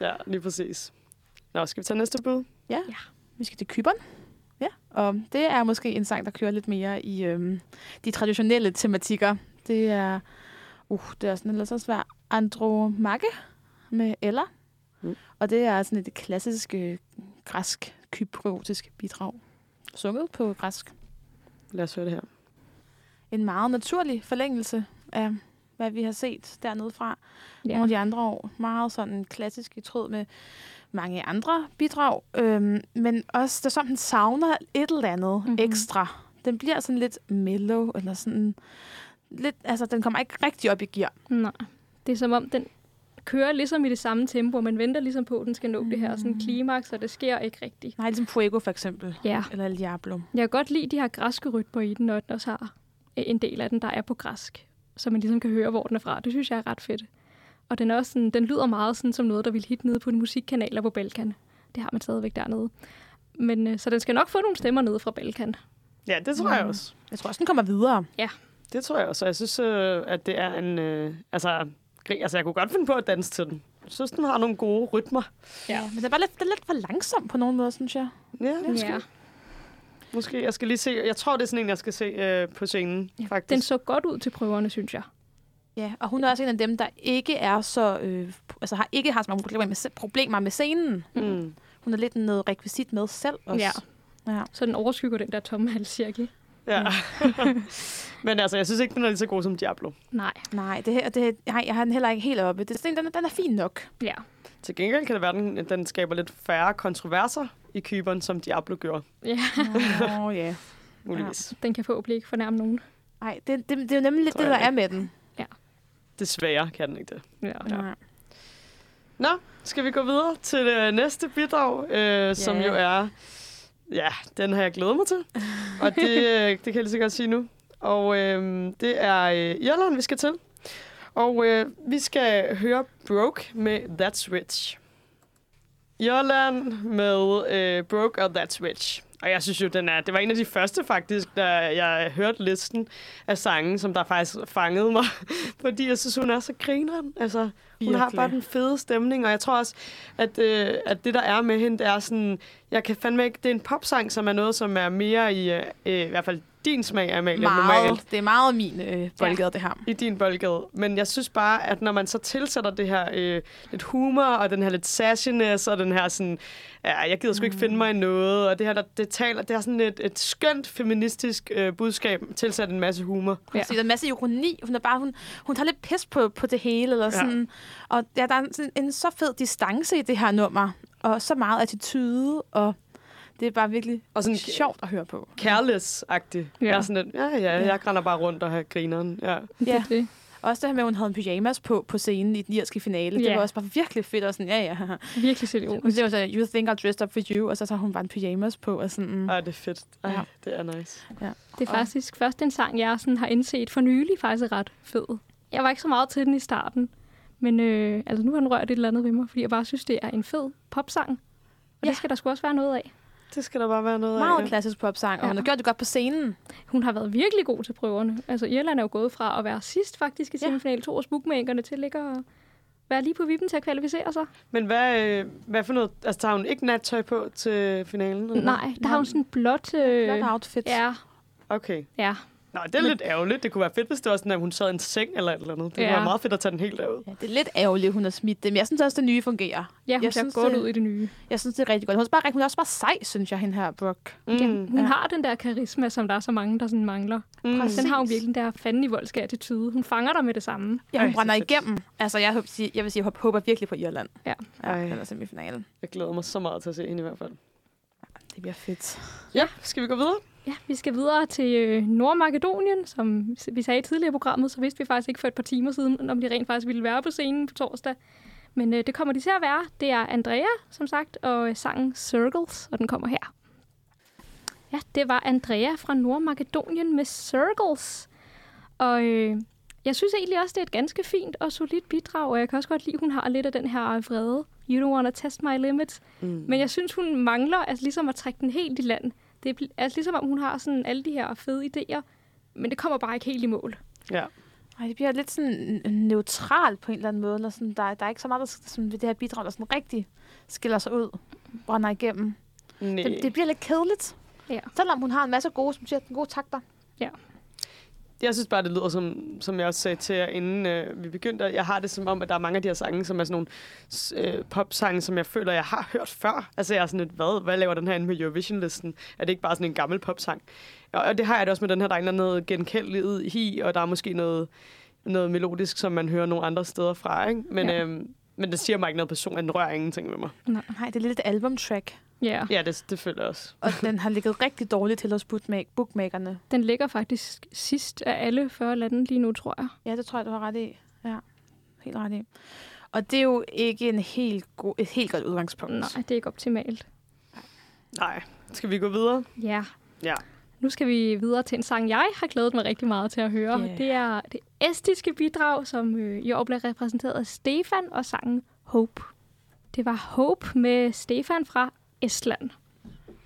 Ja, lige præcis. Nå, skal vi tage næste bud? Ja. Ja. Vi skal til Kyberen. Ja. Og det er måske en sang, der kører lidt mere i øhm, de traditionelle tematikker. Det er, uh, det er sådan lidt så svært. Andromache med Ella. Mm. Og det er sådan et klassisk øh, græsk, kypriotisk bidrag. Sunget på græsk. Lad os høre det her. En meget naturlig forlængelse af, hvad vi har set dernede fra. ja. nogle af de andre år. Meget sådan klassisk i tråd med mange andre bidrag. Øhm, men også, det er som, den savner et eller andet Mhm. mm-hmm. ekstra. Den bliver sådan lidt mellow, eller sådan lidt, altså den kommer ikke rigtig op i gear. Nej. Det er som om, den kører ligesom i det samme tempo, og man venter ligesom på, at den skal nå mm. det her sådan klimaks, og det sker ikke rigtigt. Nej, ligesom Fuego for eksempel, Ja. eller El Diablo. Jeg kan godt lide de her græske rytmer i den, og den også har en del af den, der er på græsk, så man ligesom kan høre, hvor den er fra. Det synes jeg er ret fedt. Og den, er også sådan, den lyder meget sådan, som noget, der vil hit nede på de musikkanaler på Balkan. Det har man stadigvæk dernede. Men, øh, så den skal nok få nogle stemmer nede fra Balkan. Ja, det tror jeg Mm. også. Jeg tror også, den kommer videre. Det tror jeg også. Og Jeg synes, øh, at det er en... Øh, altså, altså, jeg kunne godt finde på at danse til den. Jeg synes, den har nogle gode rytmer. Ja. Men det er bare lidt, det er lidt for langsomt på nogen måde, synes jeg. Ja, måske. Ja. Måske. Jeg skal lige se. Jeg tror, det er sådan en, jeg skal se øh, på scenen, Ja, faktisk. Den så godt ud til prøverne, synes jeg. Ja, og hun er også en af dem, der ikke er så, øh, altså har ikke har så mange problemer med, problemer med scenen. Mm. Hun er lidt noget rekvisit med selv også. Ja. ja. Så den overskygger den der tomme halscirkel. Ja. Men altså, jeg synes ikke, den er lige så god som Diablo. Nej. Nej, det, her- det, nej, jeg har den heller ikke helt oppe. Det, den, den er fin nok. Ja. Til gengæld kan det være, at den, den skaber lidt færre kontroverser i Kyberen, som Diablo gjorde. ja. Åh, oh, ja. Muligvis. Den kan forhåbentlig ikke fornærme nogen. Nej, det, det, det er jo nemlig lidt det, der er med den. Desværre kan den ikke det. Ja. Ja. Nå, skal vi gå videre til det næste bidrag, øh, som Ja. jo er... Ja, den har jeg glædet mig til. Og det, øh, det kan jeg lige så godt sige nu. Og øh, det er øh, Irland, vi skal til. Og øh, vi skal høre Broke med That's Rich. Irland med øh, Broke og That's Rich. Og jeg synes jo, den er, det var en af de første faktisk, da jeg hørte listen af sange, som der faktisk fangede mig. Fordi jeg synes, hun er så grineren. Altså, hun har Virkelig. bare den fede stemning, og jeg tror også, at, øh, at det, der er med hende, det er sådan... Jeg kan fandme ikke... Det er en popsang, som er noget, som er mere i... Øh, I hvert fald din smag, Amalie, normalt. Meget, det er meget min øh, boldgade, ja. det her. I din boldgade. Men jeg synes bare, at når man så tilsætter det her øh, lidt humor, og den her lidt sassiness, og den her sådan... Ja, jeg gider sgu ikke finde mig i noget, og det her, der, det taler... Det er sådan et, et skønt feministisk øh, budskab, tilsat en masse humor. Ja. Der er en masse ironi. Hun, er bare, hun, hun tager lidt pis på, på det hele. Eller sådan. Ja. Og ja, der er sådan en så fed distance i det her nummer. Og så meget attitude. Og det er bare virkelig Og sådan sjovt at høre på. careless-agtig. Ja. Ja. Jeg er sådan lidt, ja, ja, jeg render bare rundt og har grineren. Ja. Ja. Det. Også det her med, at hun havde en pyjamas på på scenen i den irske finale. Det Ja. var også bare virkelig fedt. Og sådan, ja, ja. Virkelig seriøst. Hun siger jo så, you think I dressed up for you, og så tager hun bare en pyjamas på. Og sådan, mm. Ej, det er fedt. Ej, Ja. det er nice. Det er faktisk først en sang, jeg sådan har indset for nylig faktisk er ret fed. Jeg var ikke så meget til den i starten, men øh, altså nu har den rørt et eller andet ved mig, fordi jeg bare synes, det er en fed popsang. Og ja. Ja. det skal der sgu også være noget af. Det skal der bare være noget Meget af. klassisk popsang, og Ja. hun har gjort det godt på scenen. Hun har været virkelig god til prøverne. Altså Irland er jo gået fra at være sidst faktisk i Ja. semifinal to hos bookmakerne til at ligge og være lige på vippen til at kvalificere sig. Men hvad, øh, hvad for noget? Altså, tager hun ikke nattøj på til finalen? eller? Nej, der har hun sådan en blåt... Øh, Flot outfit. ja, Okay. ja. Nå, det er lidt ærgerligt. Det kunne være fedt, hvis det var sådan, at hun sad i en seng eller et eller andet. Det Ja. kunne være meget fedt at tage den helt derud. Ja, det er lidt ærgerligt, hun har smidt det, men jeg synes også, det nye fungerer. Ja, hun Jeg ser synes, godt det- ud i det nye. Jeg synes, det er rigtig godt. Hun er, bare, hun er også bare sej, synes jeg, hende her, Brooke. Mm. Ja, hun Ja. har den der karisma, som der er så mange, der sådan mangler. Mm. Præcis. Den har hun virkelig den der fanden i voldske attitude. Hun fanger dig med det samme. Ja, hun Ej, brænder igennem. Altså, jeg, håber, jeg vil sige, jeg håber virkelig på Irland. Ja. Ja, Ej. den er semifinalen. Jeg glæder mig så meget til at se hende i hvert fald. Det bliver fedt. Ja, skal vi gå videre? Ja, vi skal videre til øh, Nordmakedonien, som vi sagde tidligere i programmet, så vidste vi faktisk ikke for et par timer siden, om de rent faktisk ville være på scenen på torsdag. Men øh, det kommer de til at være. Det er Andrea, som sagt, og øh, sangen Circles, og den kommer her. Ja, det var Andrea fra Nordmakedonien med Circles. Og øh, jeg synes egentlig også, det er et ganske fint og solidt bidrag, og jeg kan også godt lide, at hun har lidt af den her vrede. You don't wanna test my limits. Mm. Men jeg synes, hun mangler altså ligesom at trække den helt i land. Det er altså ligesom om hun har sådan alle de her fede idéer, men det kommer bare ikke helt i mål. Ja. Ej, det bliver lidt sådan neutralt på en eller anden måde. Eller sådan, der, der er ikke så meget der, sådan, ved det her bidrag, der sådan rigtig skiller sig ud, brænder igennem. Nej. Det, det bliver lidt kedeligt. Ja. Selvom hun har en masse gode, som siger, gode takter. Jeg synes bare, det lyder som, som jeg også sagde til jer, inden øh, vi begyndte. Jeg har det som om, at der er mange af de her sange, som er sådan nogle øh, popsange, som jeg føler, jeg har hørt før. Altså jeg er sådan lidt, hvad, hvad laver den her inde med Eurovision-listen? Er det ikke bare sådan en gammel popsang? Og, og det har jeg det også med den her, der er noget genkendelighed i, og der er måske noget, noget melodisk, som man hører nogle andre steder fra. Ikke? Men, ja. øhm, men det siger mig ikke noget person, at den rører ingenting med mig. Nej, det er lidt et albumtrack. Ja, Ja, det, det føler jeg også. Og den har ligget rigtig dårligt til hos bookma- bookmakerne. den ligger faktisk sidst af alle 40 lande lige nu, tror jeg. Ja, det tror jeg, du har ret i. Ja, helt ret i. Og det er jo ikke en helt god, et helt godt udgangspunkt. Nej, det er ikke optimalt. Nej. Skal vi gå videre? Ja. Ja. Nu skal vi videre til en sang, jeg har glædet mig rigtig meget til at høre. Yeah. Det er det estiske bidrag, som øh, i år bliver repræsenteret af Stefan og sangen Hope. Det var Hope med Stefan fra Estland.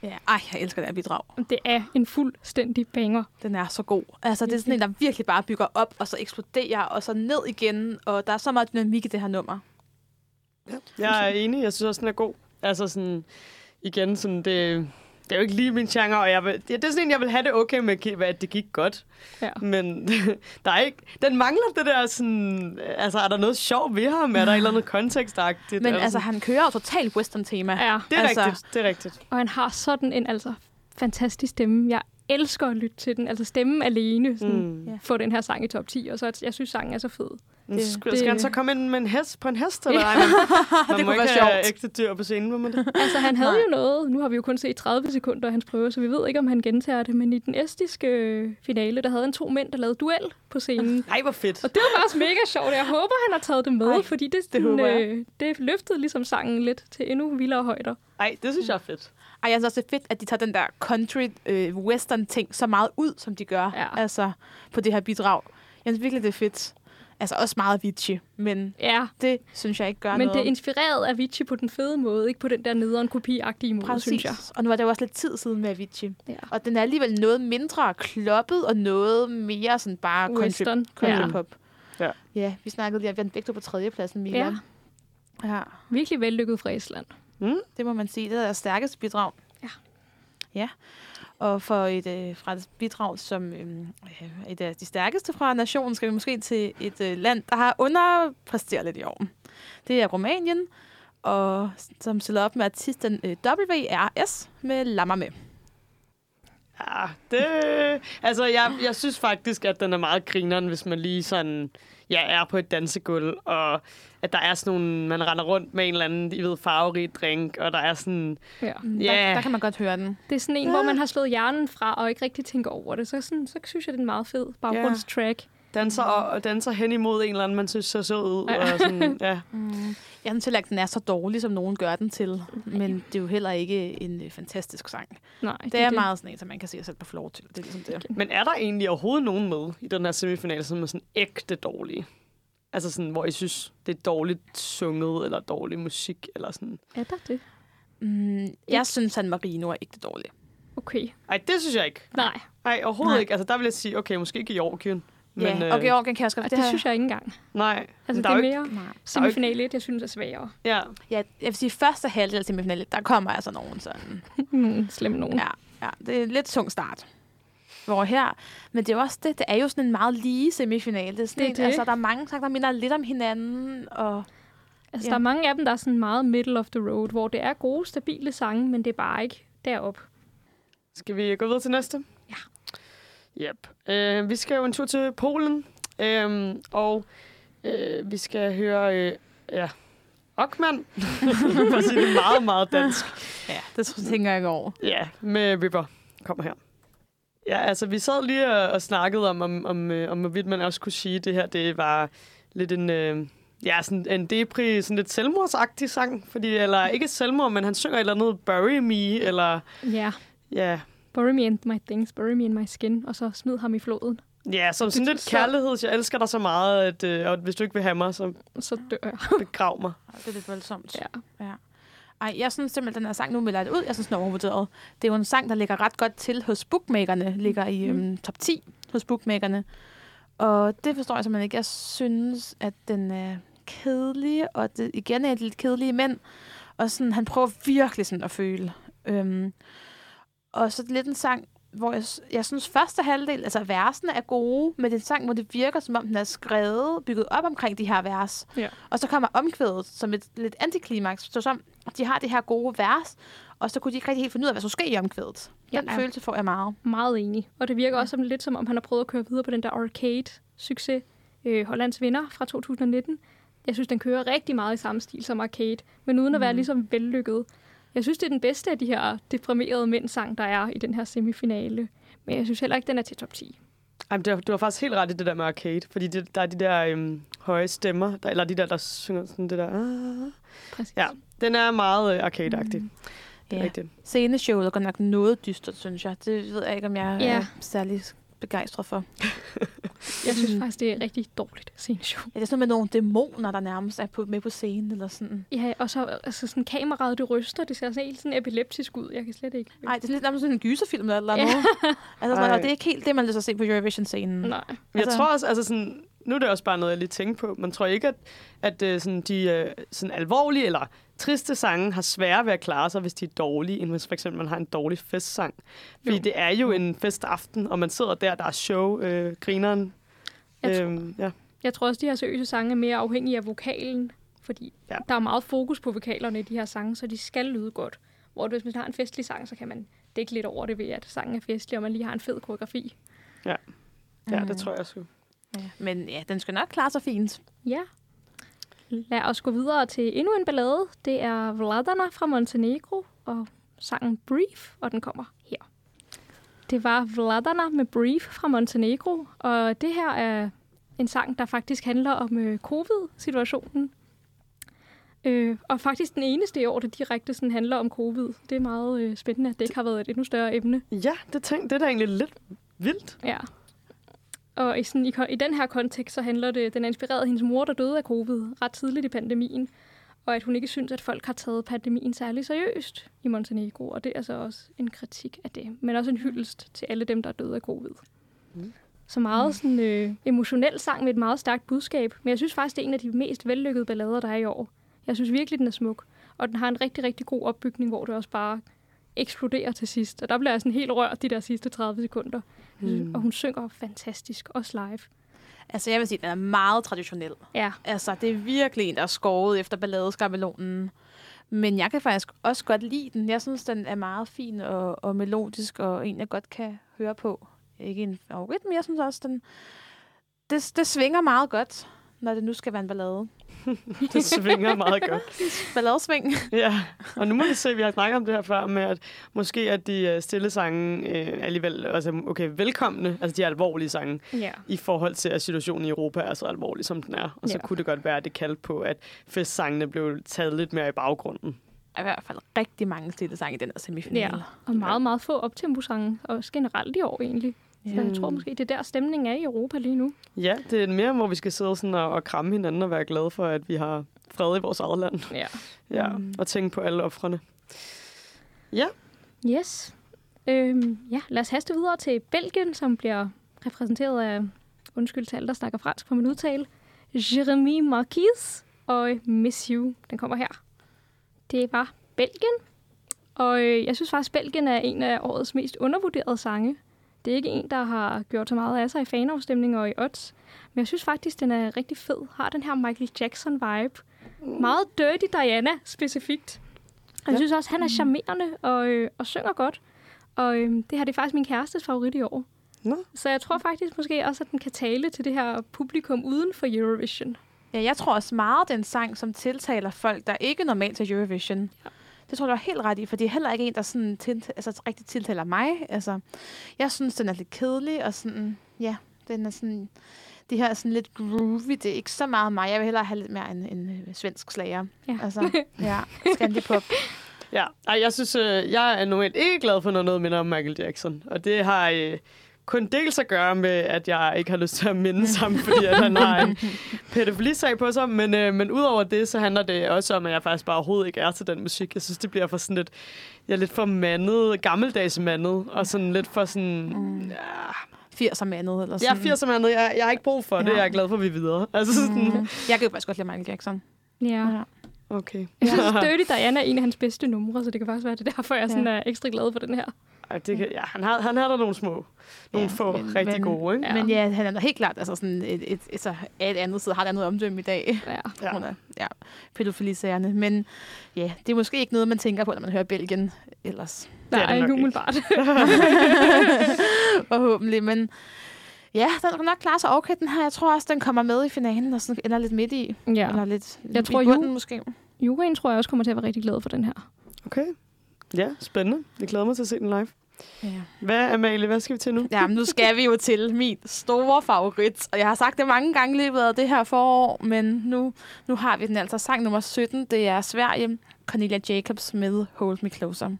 Ja, ej, jeg elsker det her bidrag. Det er en fuldstændig banger. Den er så god. Altså, det er sådan en, der virkelig bare bygger op, og så eksploderer, og så ned igen. Og der er så meget dynamik i det her nummer. Jeg er enig. Jeg synes også, den er god. Altså sådan, igen, sådan det, det er jo ikke lige min genre, og jeg vil, det, det er sådan en, jeg vil have det okay med, at det gik godt. Ja. Men der er ikke, den mangler det der sådan, altså er der noget sjovt ved ham? Er der et eller andet kontekstagtigt? Men altså, sådan- han kører jo totalt western-tema. Ja, det er altså- rigtigt, det er rigtigt. og han har sådan en altså fantastisk stemme. Jeg elsker at lytte til den. Altså stemmen alene sådan, mm. Ja. få den her sang i top 10. Og så jeg synes, sangen er så fed. Det- skal, det- skal han så komme ind med en hest, på en hest? Eller? Ej, man, man Det må kunne ikke være have sjovt. ægte dyr på scenen, må man det? Altså, han havde Nej. jo noget. Nu har vi jo kun set 30 sekunder af hans prøve, så vi ved ikke, om han gentager det. Men i den estiske øh, finale, der havde han to mænd, der lavede duel på scenen. Nej, hvor fedt. Og det var også mega sjovt. Jeg håber, han har taget det med, Ej, fordi det, det jeg. øh, det løftede ligesom sangen lidt til endnu vildere højder. Nej, det synes jeg er fedt. Ej, jeg synes også, det er fedt, at de tager den der country øh, western ting så meget ud, som de gør. Ja. Altså, på det her bidrag. Jeg synes virkelig, det er fedt. Altså, også meget Avicii, men Ja, det synes jeg ikke gør men noget. det er inspireret af Avicii på den fede måde, ikke på den der nederen kopi-agtige måde, Præcis. synes jeg. Og nu er det jo også lidt tid siden med Avicii. Ja. Og den er alligevel noget mindre kloppet, og noget mere sådan bare Western. country Ja. pop. Ja. ja, vi snakkede lige, at vi begge på tredjepladsen, Milan. Ja. ja. Virkelig vellykket fra Island. Mm? Det må man sige. Det er deres stærkeste bidrag. Ja. Ja. Og for et, øh, fra et bidrag som øh, et af de stærkeste fra nationen, skal vi måske til et øh, land, der har underpresteret lidt i år. Det er Rumænien, og som stiller op med artisten øh, WRS med Lammer med. Ja, det... Altså, jeg, jeg synes faktisk, at den er meget grineren, hvis man lige sådan... Ja, er på et dansegulv, og at der er sådan nogle... Man render rundt med en eller anden, I ved, farverig drink, og der er sådan... Ja. Ja. Der, der kan man godt høre den. Det er sådan en, hvor man har slået hjernen fra og ikke rigtig tænker over det. Så, sådan, så synes jeg, det er en meget fed baggrundstrack. danser, og, og danser hen imod en eller anden, man synes ser sød ud. Og sådan, ja. Mm. Jeg synes heller ikke, den er så dårlig, som nogen gør den til. Men det er jo heller ikke en øh, fantastisk sang. Nej, Det er meget sådan en, som man kan se sig selv på floor til. Det er ligesom det. Men er der egentlig overhovedet nogen med i den her semifinale, som er sådan ægte dårlige? Altså sådan, hvor I synes, det er dårligt sunget, eller dårlig musik, eller sådan. Er der det? Mm, jeg synes, San Marino er ikke dårlig. Okay. Ej, det synes jeg ikke. Nej, Nej, overhovedet Nej. ikke. Altså, der vil jeg sige, okay, måske ikke Georgien. Men, Men, ja, og Georgien kan jeg også godt. det, det synes jeg ikke engang. Nej, Altså, men det der er er ikke... mere Nej. semifinale 1, jeg synes er sværere. Ja, Ja, jeg vil sige, første halvdel af semifinalen, der kommer altså nogen sådan. Mm, slem nogen. Ja, ja, det er en lidt tung start. Hvor her, men det er jo også det, det er jo sådan en meget lige semifinale. Det er, sådan Det en, det. Altså, der er mange sange, der minder lidt om hinanden, og Altså, Ja. der er mange af dem, der er sådan meget middle of the road, hvor det er gode, stabile sange, men det er bare ikke derop. Skal vi gå videre til næste? Yep. Øh, vi skal jo en tur til Polen, øh, og øh, vi skal høre, øh, ja, Ockman, for at sige det meget, meget dansk. ja, det tænker jeg ikke over. Ja, med River kommer her. Ja, altså, vi sad lige og, og snakkede om, om, om, øh, om, hvorvidt man også kunne sige, at det her, det var lidt en... Øh, Ja, sådan en depri, sådan lidt selvmordsagtig sang. Fordi, eller ikke selvmord, men han synger et eller andet Bury Me, eller Ja, ja, bury me in my things, bury me in my skin, og så smid ham i floden, Ja, som sådan Det- lidt så- kærlighed. Jeg elsker dig så meget, at øh, og hvis du ikke vil have mig, så så dør jeg. begrav mig. Det er lidt voldsomt. Ja. Ej, jeg synes simpelthen, den her sang, nu melder jeg det ud, jeg synes, den er overvurderet. Det er jo en sang, der ligger ret godt til hos bookmakerne, ligger i øhm, top 10 hos bookmakerne. Og det forstår jeg simpelthen ikke. Jeg synes, at den er kedelig, og det igen er et lidt kedelige mænd. Og sådan, han prøver virkelig sådan at føle. Øhm, og så det lidt en sang, hvor jeg, jeg synes, første halvdel, altså versene er gode, men det er en sang, hvor det virker, som om den er skrevet, bygget op omkring de her vers. Ja. Og så kommer omkvædet som et lidt antiklimaks. Så som, de har det her gode vers, og så kunne de ikke rigtig helt finde ud af, hvad der skulle ske i omkvædet. Den Ja. følelse får jeg meget. Meget enig. Og det virker Ja. også som, lidt som om, han har prøvet at køre videre på den der arcade-succes, øh, Hollands vinder fra 2019. Jeg synes, den kører rigtig meget i samme stil som arcade, men uden at være Mm. ligesom vellykket. Jeg synes, det er den bedste af de her deprimerede mændsang, der er i den her semifinale. Men jeg synes heller ikke, den er til top 10. Ej, men det, var- du har faktisk helt ret i det der med arcade, fordi det, der er de der øhm, høje stemmer, der, eller de der, der synger sådan det der... Ah. Præcis. Ja, den er meget øh, arcade-agtig. Mm. Det er Ja. rigtigt. Sceneshowet er godt nok noget dystert, synes jeg. Det ved jeg ikke, om jeg Ja. er særlig begejstret for. Jeg synes Mm. faktisk, det er rigtig dårligt sceneshow. Ja, det er sådan med nogle dæmoner, der nærmest er på, med på scenen, eller sådan. Ja, og så altså sådan kameraet, det ryster. Det ser sådan helt sådan epileptisk ud. Jeg kan slet ikke... Nej, det er lidt nærmest sådan en gyserfilm eller eller andet. altså, sådan, det er ikke helt det, man lyst til at se på Eurovision-scenen. Nej. Men jeg Altså- tror også, altså sådan, nu er det også bare noget, jeg lige tænker på. Man tror ikke, at, at øh, sådan, de øh, sådan alvorlige eller triste sange har sværere ved at klare sig, hvis de er dårlige, end hvis for eksempel man har en dårlig festsang. Fordi Jo. det er jo en festaften, og man sidder der, der er show, øh, grineren. Jeg tror- Øhm, ja. Jeg tror også, de her seriøse sange er mere afhængige af vokalen, fordi Ja. ja. der er meget fokus på vokalerne i de her sange, så de skal lyde godt. Hvor hvis man har en festlig sang, så kan man dække lidt over det ved, at sangen er festlig, og man lige har en fed koreografi. ja, Mm. det tror jeg sgu. Ja. Men ja, den skal nok klare sig fint. Ja. Lad os gå videre til endnu en ballade. Det er Vladana fra Montenegro og sangen Brief, og den kommer her. Det var Vladana med Brief fra Montenegro, og det her er en sang, der faktisk handler om øh, covid-situationen. Øh, og faktisk den eneste i år, der direkte sådan handler om covid. Det er meget øh, spændende, at det ikke har været et endnu større emne. Ja, det, tænk, det er da egentlig lidt vildt. Ja. Og i, sådan, i, i den her kontekst, så handler det, den er inspireret af hendes mor, der døde af covid ret tidligt i pandemien. Og at hun ikke synes, at folk har taget pandemien særlig seriøst i Montenegro. Og det er så også en kritik af det. Men også en hyldest til alle dem, der er døde af covid. Mm. Så meget sådan, øh, emotionel sang med et meget stærkt budskab. Men jeg synes faktisk, det er en af de mest vellykkede ballader, der er i år. Jeg synes virkelig, den er smuk. Og den har en rigtig, rigtig god opbygning, hvor det også bare eksploderer til sidst. Og der bliver jeg sådan helt rørt de der sidste 30 sekunder. Mm. Og hun synger fantastisk, også live. Altså, jeg vil sige, at den er meget traditionel. Ja, Altså, det er virkelig en, der er skåret efter balladeskabelonen. Men jeg kan faktisk også godt lide den. Jeg synes, den er meget fin og, og melodisk, og en, jeg godt kan høre på. Ikke en favorit, men jeg synes også, den... Det, det svinger meget godt, når det nu skal være en ballade. det svinger meget godt. Balladesving. Ja, og nu må vi se, vi har snakket om det her før, med at måske at de øh, stille sange øh, alligevel altså, okay, velkomne, altså de alvorlige sange, Ja. i forhold til, at situationen i Europa er så alvorlig, som den er. Og så Ja. kunne det godt være, at det kaldte på, at festsangene blev taget lidt mere i baggrunden. Er i hvert fald rigtig mange stille sange i den her semifinale. ja. Og meget, meget få optemposange, også generelt i år egentlig. Så jeg tror måske, det er der stemningen er i Europa lige nu. Ja, det er mere, hvor vi skal sidde sådan og, og kramme hinanden og være glade for, at vi har fred i vores eget land. Ja. Ja, Mm. og tænke på alle offrene. Ja, Yes. Øhm, ja, lad os haste videre til Belgien, som bliver repræsenteret af, undskyld til alle, der snakker fransk for min udtale, Jeremy Marquis og Miss You. Den kommer her. Det var Belgien, og øh, jeg synes faktisk, Belgien er en af årets mest undervurderede sange. Det er ikke en, der har gjort så meget af sig i fanafstemninger og i odds, men jeg synes faktisk, den er rigtig fed. Har den her Michael Jackson-vibe. Meget Dirty Diana specifikt. Og jeg Ja. synes også, han er charmerende og, øh, og synger godt. Og øh, det her det er faktisk min kærestes favorit i år. Nå. Så jeg tror faktisk måske også, at den kan tale til det her publikum uden for Eurovision. Ja, jeg tror også meget, det er en sang, som tiltaler folk, der ikke normalt til Eurovision. Ja. Det tror jeg, du har helt ret i, for det er heller ikke en, der sådan til, altså, rigtig tiltaler mig. Altså, jeg synes, den er lidt kedelig, og sådan, ja, den er sådan, det her er sådan lidt groovy. Det er ikke så meget mig. Jeg vil hellere have lidt mere en, en øh, svensk slager. Ja. Altså, ja, Scandipop. Ja, Ej, jeg synes, øh, jeg er normalt ikke glad for, når noget minder om Michael Jackson. Og det har øh, kun dels at gøre med, at jeg ikke har lyst til at minde ham, fordi at han har en pædofilisag på sig. Men, øh, men udover det, så handler det også om, at jeg faktisk bare overhovedet ikke er til den musik. Jeg synes, det bliver for sådan lidt, ja, lidt for mandet, gammeldags mandet, og sådan lidt for sådan... Mm. Ja, 80'er mandet, eller jeg sådan. er 80'er mandet, jeg, jeg har ikke brug for det, Ja. jeg er glad for, at vi er videre. Altså sådan, Mm. Jeg kan jo faktisk godt lide Michael Jackson. Ja. Ja. okay. Jeg synes, Dirty Diana er en af hans bedste numre, så det kan faktisk være, det er derfor, jeg sådan er ekstra glad for den her. Det kan, ja, han, har, han har der nogle små, nogle Ja, få men- rigtig men- gode, ikke? Ja. Men ja, han er da helt klart altså sådan et, et, et, så et andet side har et andet omdømme i dag. Ja. Ja. af ja, pædofilisagerne. Men ja, det er måske ikke noget, man tænker på, når man hører Belgien ellers. Det er det Nej, nok ikke umiddelbart. Forhåbentlig, men ja, den kan nok klare sig okay, den her. Jeg tror også, den kommer med i finalen, og sådan ender lidt midt i. ja. Eller lidt Jeg i tror, bunden, Ju- måske. Juryen tror jeg også kommer til at være rigtig glad for den her. Okay. Ja, spændende. Jeg glæder mig til at se den live. Ja. Hvad, Amalie, hvad skal vi til nu? Ja, nu skal vi jo til min store favorit. Og jeg har sagt det mange gange i løbet af det her forår, men nu, nu har vi den altså. Sang nummer 17, det er Sverige. Cornelia Jacobs med Hold Me Closer.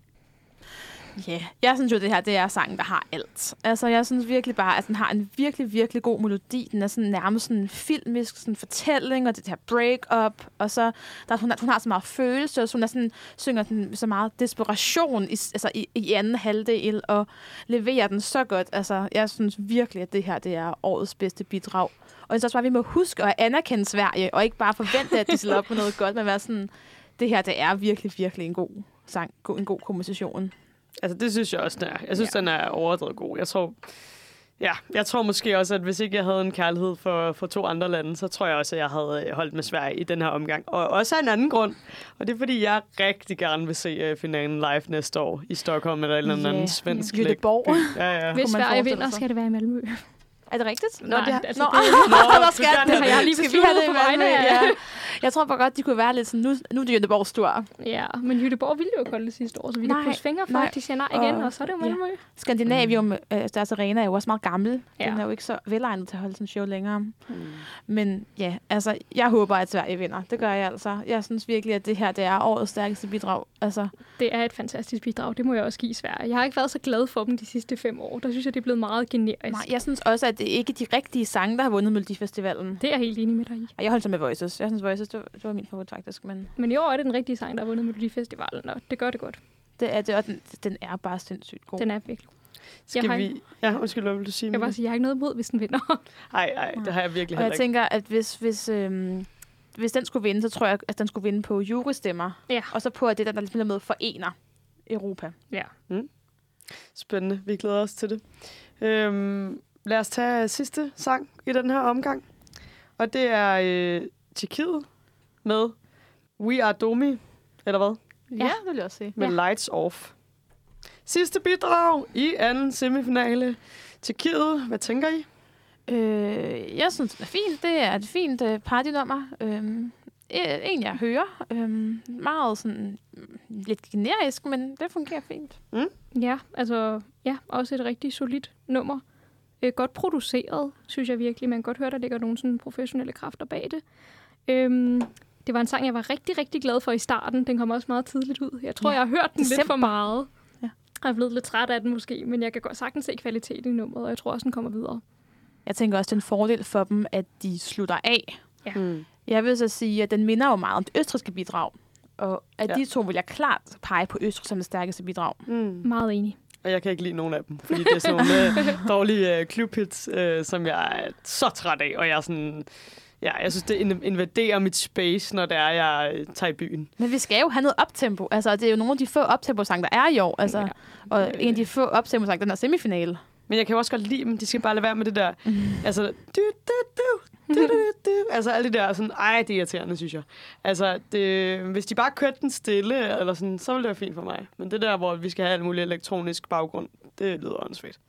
Ja, yeah. jeg synes jo, det her det er sangen, der har alt. Altså, jeg synes virkelig bare, at den har en virkelig, virkelig god melodi. Den er sådan nærmest sådan en filmisk sådan fortælling, og det her break-up. Og så, der, hun, hun har så meget følelse, og så hun er sådan, synger den så meget desperation i, altså i, i anden halvdel, og leverer den så godt. Altså, jeg synes virkelig, at det her det er årets bedste bidrag. Og jeg synes også bare, at vi må huske at anerkende Sverige, og ikke bare forvente, at de stiller op med noget godt, men være sådan, det her, det er virkelig, virkelig en god sang, en god komposition. Altså, det synes jeg også, den er. Jeg synes, Ja. den er overdrevet god. Jeg tror, ja, jeg tror måske også, at hvis ikke jeg havde en kærlighed for, for to andre lande, så tror jeg også, at jeg havde holdt med Sverige i den her omgang. Og også af en anden grund. Og det er, fordi jeg rigtig gerne vil se uh, finalen live næste år i Stockholm eller en eller anden Ja. svensk Göteborg. Ja, ja. Hvis Sverige vinder, skal det være i Malmø. Er det rigtigt? Nå, Nej, det har- altså, Nå, det- Nå, Nå, skal det. har jeg lige Skal vi have det på vegne af- Ja. Jeg tror bare godt, de kunne være lidt sådan, nu, nu er det Göteborgs tur. Ja, men Jødeborg ville jo godt det sidste år, så vi Nej, krydse fingre for, at de siger nej igen, Og- og så er det jo ja. Malmø. Skandinavium, øh, deres arena er jo også meget gammel. Ja. Den er jo ikke så velegnet til at holde sådan en show længere. Mm. Men ja, altså, jeg håber, at Sverige vinder. Det gør jeg altså. Jeg synes virkelig, at det her det er årets stærkeste bidrag. Altså, Det er et fantastisk bidrag, det må jeg også give Sverige. Jeg har ikke været så glad for dem de sidste fem år. Der synes jeg, det er blevet meget generisk. nej, jeg synes også, at det ikke er de rigtige sange, der har vundet Melodifestivalen. Det er jeg helt enig med dig i. Og jeg holdt så med Voices. Jeg synes, Voices, det var, det var min favorit faktisk. Men Men i år er det den rigtige sang, der har vundet Melodifestivalen, og det gør det godt. det er det, og den, den er bare sindssygt god. Den er virkelig. Skal har- vi... Ja, undskyld, hvad vil du sige? Jeg bare sige, jeg har ikke noget imod, hvis den vinder. Nej, nej, det har jeg virkelig Og jeg ikke. tænker, at hvis, hvis, øhm, hvis den skulle vinde, så tror jeg, at den skulle vinde på jurystemmer. Ja. Og så på, at det er den, der ligesom med forener Europa. Ja. Spændende. Vi glæder os til det. Øhm, lad os tage sidste sang i den her omgang. Og det er øh, Tjekkiet med We Are Domi, eller hvad? Ja, det vil jeg også sige. Med Ja. Lights Off. Sidste bidrag i anden semifinale. Tjekkiet, hvad tænker I? Øh, jeg synes, den er fin. Det er et fint øh, partynummer. Øh, øh, en, jeg hører. Øhm, meget sådan mm, lidt generisk, men det fungerer fint. Ja, altså, ja, også et rigtig solidt nummer. Øh, godt produceret, synes jeg virkelig. Man kan godt høre, der ligger nogle sådan professionelle kræfter bag det. Øhm, det var en sang, jeg var rigtig, rigtig glad for i starten. Den kom også meget tidligt ud. Jeg tror, Ja, ja, jeg har hørt den lidt december. for meget. Ja. Jeg er blevet lidt træt af den måske, men jeg kan godt sagtens se kvaliteten i nummeret, og jeg tror også, den kommer videre. Jeg tænker også, det er en fordel for dem, at de slutter af. Mm. Jeg vil så sige, at den minder jo meget om det østriske bidrag. Og af Ja. ja. de to vil jeg klart pege på Østrig som det stærkeste bidrag. Mm. Meget enig. Og jeg kan ikke lide nogen af dem, fordi det er sådan nogle øh, dårlige øh, clubhits, øh, som jeg er så træt af. Og jeg er sådan... Ja, jeg synes, det in- invaderer mit space, når det er, jeg øh, tager i byen. Men vi skal jo have noget optempo. Altså, det er jo nogle af de få optempo-sange, der er i år. Altså, Ja. Og en af de få optempo-sange, den er semifinale. Men jeg kan jo også godt lide dem. De skal bare lade være med det der... Altså, du, du, du, du, du, du. Altså, alle de der sådan... Ej, det er irriterende, synes jeg. Altså, det, hvis de bare kørte den stille, eller sådan, så ville det være fint for mig. Men det der, hvor vi skal have alt muligt elektronisk baggrund, det lyder åndssvagt.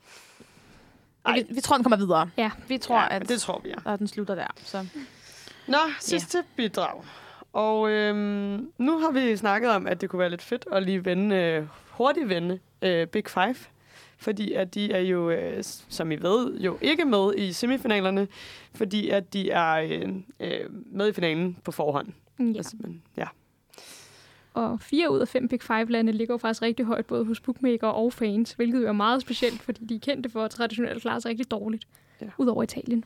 Ej. Vi, vi tror, den kommer videre. Ja. Vi tror, ja, at det tror vi, ja. at den slutter der. Så. Nå, sidste ja. bidrag. Og øhm, nu har vi snakket om, at det kunne være lidt fedt at lige vende, øh, hurtigt vende øh, Big Five. Fordi at de er jo, øh, som I ved, jo ikke med i semifinalerne, fordi at de er øh, øh, med i finalen på forhånd. Ja. Altså, men, ja. Og fire ud af fem Big Five-lande ligger jo faktisk rigtig højt, både hos bookmaker og fans, hvilket jo er meget specielt, fordi de er kendte for at traditionelt klare sig rigtig dårligt. Ja. Udover Italien.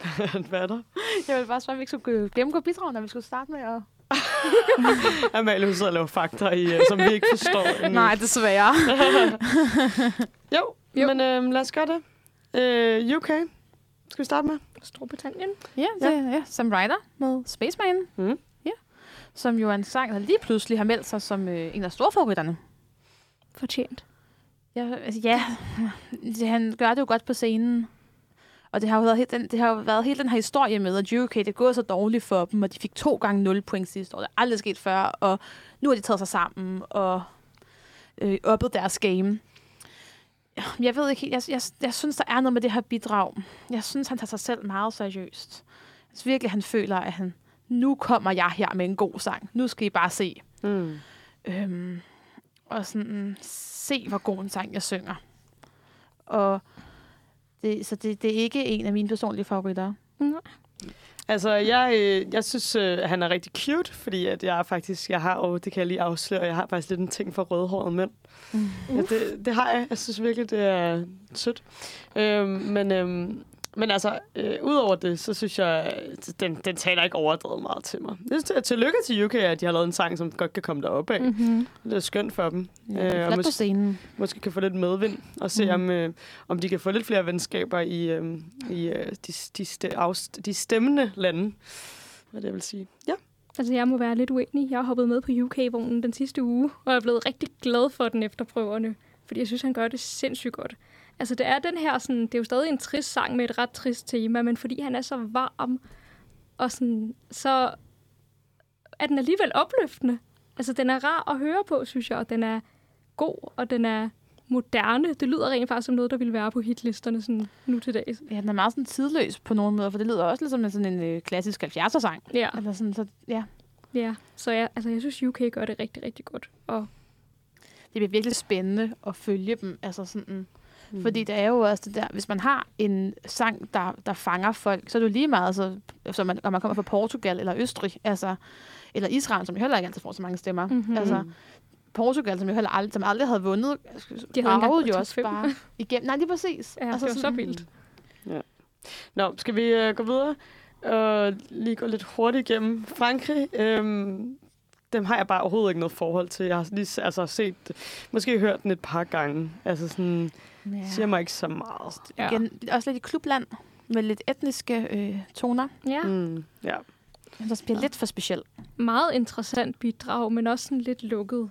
Hvad er der? Jeg vil bare spørge, om vi ikke skulle gennemgå bidrag, når vi skulle starte med at... Amalie, hun sidder og laver fakta, i, øh, som vi ikke forstår. endnu. Nej, desværre. Jo, jo. Jo. men øh, lad os gøre det. Øh, UK, skal vi starte med? Storbritannien. ja, det, ja. ja, Sam Ryder med Spaceman. Mm. Ja. Som jo er en sang, der lige pludselig har meldt sig som øh, en af storfavoritterne. Fortjent. Ja, altså, ja. Det, han gør det jo godt på scenen. Og det har jo været, helt den, det har jo været hele den her historie med, at UK, det gået så dårligt for dem, og de fik to gange 0 point sidste år. Det er aldrig sket før, og nu har de taget sig sammen og øh, oppet deres game. Jeg ved ikke helt, jeg, jeg, jeg synes, der er noget med det her bidrag. Jeg synes, han tager sig selv meget seriøst. Jeg synes virkelig, han føler, at han, nu kommer jeg her med en god sang. Nu skal I bare se. Mm. Øhm, og sådan, se hvor god en sang jeg synger. Og det, så det, det er ikke en af mine personlige favoritter. Altså, jeg, øh, jeg synes, øh, han er rigtig cute, fordi at jeg faktisk, jeg har, og det kan jeg lige afsløre, jeg har faktisk lidt en ting for rødhårede mænd. Mm. Ja, det, det har jeg. Jeg synes virkelig, det er sødt. Øhm, men, øhm, men altså, øh, udover det, så synes jeg, at den, den taler ikke overdrevet meget til mig. Jeg synes, tillykke til UK, at de har lavet en sang, som godt kan komme derop af. Mm. Mm-hmm. Det er skønt for dem. Ja, Øh, og på scenen. Måske kan få lidt medvind, og se, Mhm. mm. om, øh, om de kan få lidt flere venskaber i, øh, i øh, de, de, ste, afst, de stemmende lande. Hvad det vil sige. Ja. Altså, jeg må være lidt uenig. Jeg har hoppet med på UK-vognen den sidste uge, og er blevet rigtig glad for den efter prøverne, fordi jeg synes, han gør det sindssygt godt. Altså, det er den her sådan, det er jo stadig en trist sang med et ret trist tema, men fordi han er så varm, og sådan, så er den alligevel opløftende. Altså, den er rar at høre på, synes jeg, og den er god, og den er moderne. Det lyder rent faktisk som noget, der ville være på hitlisterne sådan nu til dags. Ja, den er meget sådan tidløs på nogle måder, for det lyder også lidt som en, sådan en øh, klassisk 70'er-sang. Ja, Eller sådan, så, ja. ja. Så jeg, altså, jeg synes, UK gør det rigtig, rigtig godt. Og Det bliver virkelig spændende at følge dem. Altså sådan, Mm. Fordi det er jo også det der, hvis man har en sang, der, der fanger folk, så er det jo lige meget, altså, som man, om man kommer fra Portugal eller Østrig, altså, eller Israel, som jo heller ikke altid får så mange stemmer. Mhm. Altså, Portugal, som jo heller aldrig, som aldrig havde vundet, De havde arvede jo top også fem. bare igennem. Nej, lige præcis. Ja, altså, det var så vildt. Nå, skal vi øh, gå videre og lige gå lidt hurtigt igennem Frankrig? Øhm, dem har jeg bare overhovedet ikke noget forhold til. Jeg har lige altså, set, måske hørt den et par gange. Altså sådan, Ja. siger mig ikke så meget. Ja. Igen, også lidt i klubland, med lidt etniske øh, toner. Ja, Mm, ja. Men der bliver lidt for speciel. meget interessant bidrag, men også sådan lidt lukket.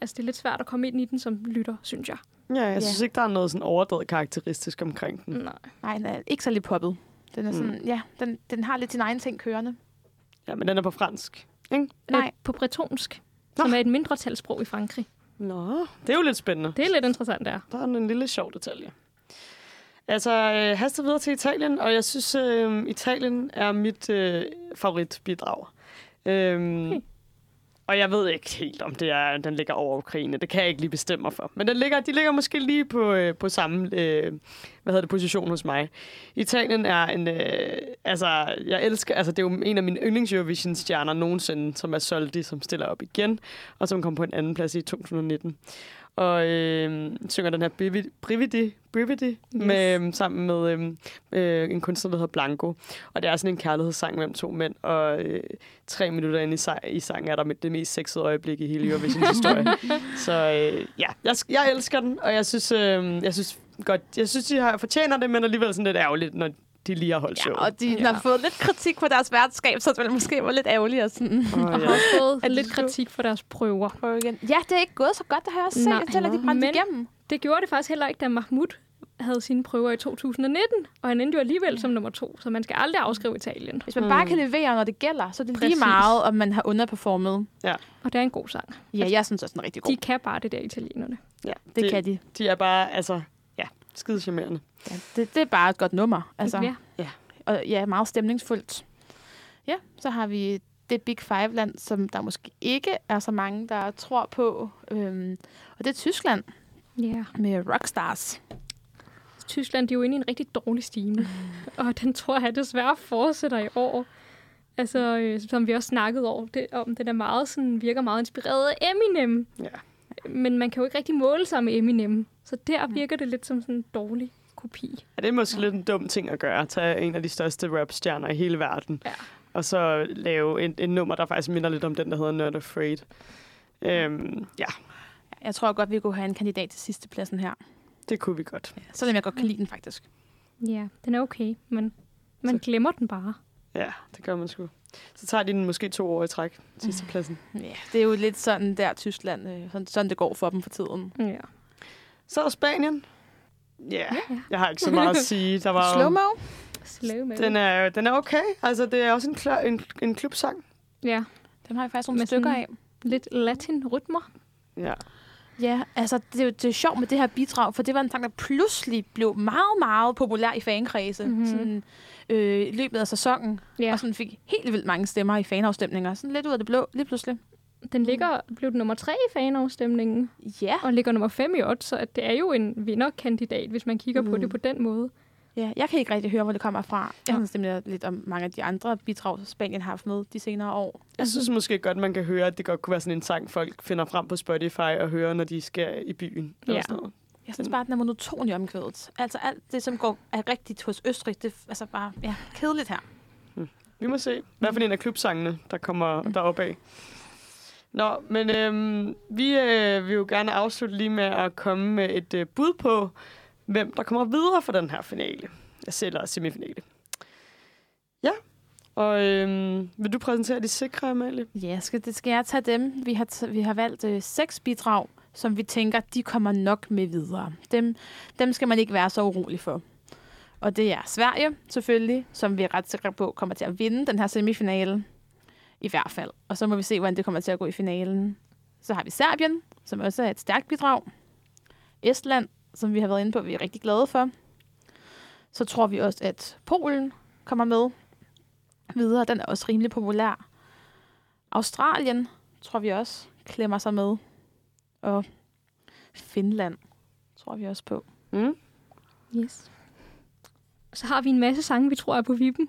Altså, det er lidt svært at komme ind i den som lytter, synes jeg. Ja, jeg Ja. synes ikke, der er noget sådan overdrevet karakteristisk omkring den. Nej. Nej, den er ikke så lidt poppet. Den er Mm. sådan, ja, den, den har lidt sin egen ting kørende. Ja, men den er på fransk. Ikke? Nej. Øh, på bretonsk, Nå. som er et mindretalssprog i Frankrig. Nå, det er jo lidt spændende. Det er lidt interessant, der. Der er en lille sjov detalje. Altså, øh, hastet videre til Italien, og jeg synes, øh, Italien er mit øh, favoritbidrag. Øhm, Okay. Og jeg ved ikke helt, om det er, den ligger over Ukraine. Det kan jeg ikke lige bestemme mig for. Men den ligger, de ligger måske lige på, øh, på samme øh, hvad hedder det, position hos mig. Italien er en... Øh, altså, jeg elsker... Altså, det er jo en af mine yndlings Eurovision-stjerner nogensinde, som er Soldi, som stiller op igen, og som kom på en anden plads i 2019. Og øh, synger den her Brividi, Brividi, yes. med, øh, sammen med øh, øh, en kunstner, der hedder Blanco. Og det er sådan en kærlighedssang mellem to mænd, og øh, tre minutter inde i, sang, i sangen er der det mest sexede øjeblik i hele Eurovisions historie. Så øh, ja, jeg, jeg elsker den, og jeg synes, øh, jeg synes godt, jeg synes, de har fortjener det, men alligevel sådan lidt ærgerligt, når de lige har holdt Ja, showet. og de Ja. har fået lidt kritik på deres værtskab, så det måske var lidt ærgerligt at sådan Og ja. har også fået lidt kritik for deres prøver. prøve igen. Ja, det er ikke gået så godt, det har jeg også set. At de brændte igennem. Det gjorde det faktisk heller ikke, da Mahmoud havde sine prøver i 2019, og han endte jo alligevel som nummer to, så man skal aldrig afskrive Italien. Hvis man Mm. bare kan levere, når det gælder, så er det lige Præcis. meget, om man har underperformet. Og det er en god sang. Ja, jeg synes også, den er rigtig god. De kan bare det der italienerne. ja, det, det kan de. De er bare, altså, ja, skide charmerende. Ja, det, det er bare et godt nummer. Altså, Ja. og ja, meget stemningsfuldt. Ja, så har vi det Big Five-land, som der måske ikke er så mange, der tror på. Øhm, og det er Tyskland Ja. med Rockstars. Tyskland de er jo inde i en rigtig dårlig stime, og den tror jeg desværre fortsætter i år. Altså, øh, som vi også snakkede over, det, om, den er meget sådan, virker meget inspireret af Eminem. Ja. Men man kan jo ikke rigtig måle sig med Eminem. Så der virker det lidt som sådan en dårlig kopi. Ja, det er måske lidt en dum ting at gøre. Tage en af de største rapstjerner i hele verden, Ja. og så lave en, en nummer, der faktisk minder lidt om den, der hedder Not Afraid. Øhm, ja, Jeg tror godt, vi kunne have en kandidat til sidste pladsen her. det kunne vi godt. Selvom jeg godt kan lide den, faktisk. Ja, den er okay, men man glemmer den bare. Ja, det gør man sgu. Så tager de den måske to år i træk, sidste pladsen. Ja, det er jo lidt sådan der Tyskland, øh, sådan, sådan det går for dem for tiden. Ja. Så er Spanien. Ja, Ja. jeg har ikke så meget at sige. Der var Slow-mo? Slow med den er, den er okay. Altså, det er også en, klar, en, en klubsang. Ja, Dem har jeg faktisk nogle Med stykker af. lidt latin-rytmer. Ja. Ja, altså det er jo det er sjovt med det her bidrag, for det var en sang, der pludselig blev meget, meget populær i fankredse. Mhm. Mm-hmm. Sådan, øh, i løbet af sæsonen. Ja, Og sådan fik helt vildt mange stemmer i fanafstemninger. Sådan lidt ud af det blå, lige pludselig. den ligger, blev den nummer tre i fanafstemningen, Ja. og ligger nummer fem i odds, så at det er jo en vinderkandidat, hvis man kigger mm. på det på den måde. ja. Jeg kan ikke rigtig høre, hvor det kommer fra. Jeg har stemt lidt om mange af de andre bidrag, Spanien har haft med de senere år. Jeg synes måske godt, man kan høre, at det godt kunne være sådan en sang, folk finder frem på Spotify og hører, når de skal i byen. Eller Ja. sådan noget. Jeg synes bare, at den er monoton i omkvædet. Altså alt det, som går er rigtigt hos Østrig, det er altså bare ja, kedeligt her. Vi må se, hvad for en af klubsangene, der kommer deroppe af. Nå, men øhm, vi øh, vil jo gerne afslutte lige med at komme med et øh, bud på, hvem der kommer videre for den her finale. Eller semifinale. Ja, og øhm, vil du præsentere de sikre, Amalie? Ja, skal, det skal jeg tage dem. Vi har, vi har valgt øh, seks bidrag, som vi tænker, de kommer nok med videre. Dem, dem skal man ikke være så urolig for. Og det er Sverige, selvfølgelig, som vi er ret sikre på kommer til at vinde den her semifinale. I hvert fald. Og så må vi se, hvordan det kommer til at gå i finalen. Så har vi Serbien, som også er et stærkt bidrag. Estland, som vi har været inde på, vi er rigtig glade for. Så tror vi også, at Polen kommer med videre. Den er også rimelig populær. Australien tror vi også klemmer sig med. Og Finland tror vi også på. Mm? Yes. Så har vi en masse sange, vi tror er på vippen.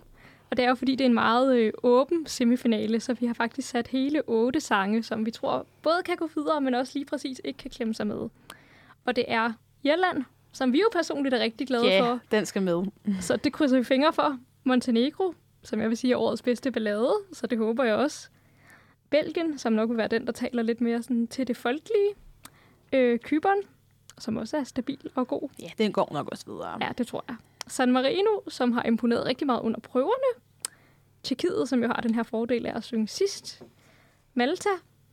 Og det er jo fordi, det er en meget øh, åben semifinale, så vi har faktisk sat hele otte sange, som vi tror både kan gå videre, men også lige præcis ikke kan klemme sig med. Og det er Irland, som vi jo personligt er rigtig glade Ja, for. den skal med. Så det krydser vi fingre for. Montenegro, som jeg vil sige er årets bedste ballade, så det håber jeg også. Belgien, som nok vil være den, der taler lidt mere sådan, til det folkelige. Øh, Kyberen, som også er stabil og god. Ja, den går nok også videre. Ja, det tror jeg. San Marino, som har imponeret rigtig meget under prøverne. Tjekkiet, som jo har den her fordel af at synge sidst. Malta,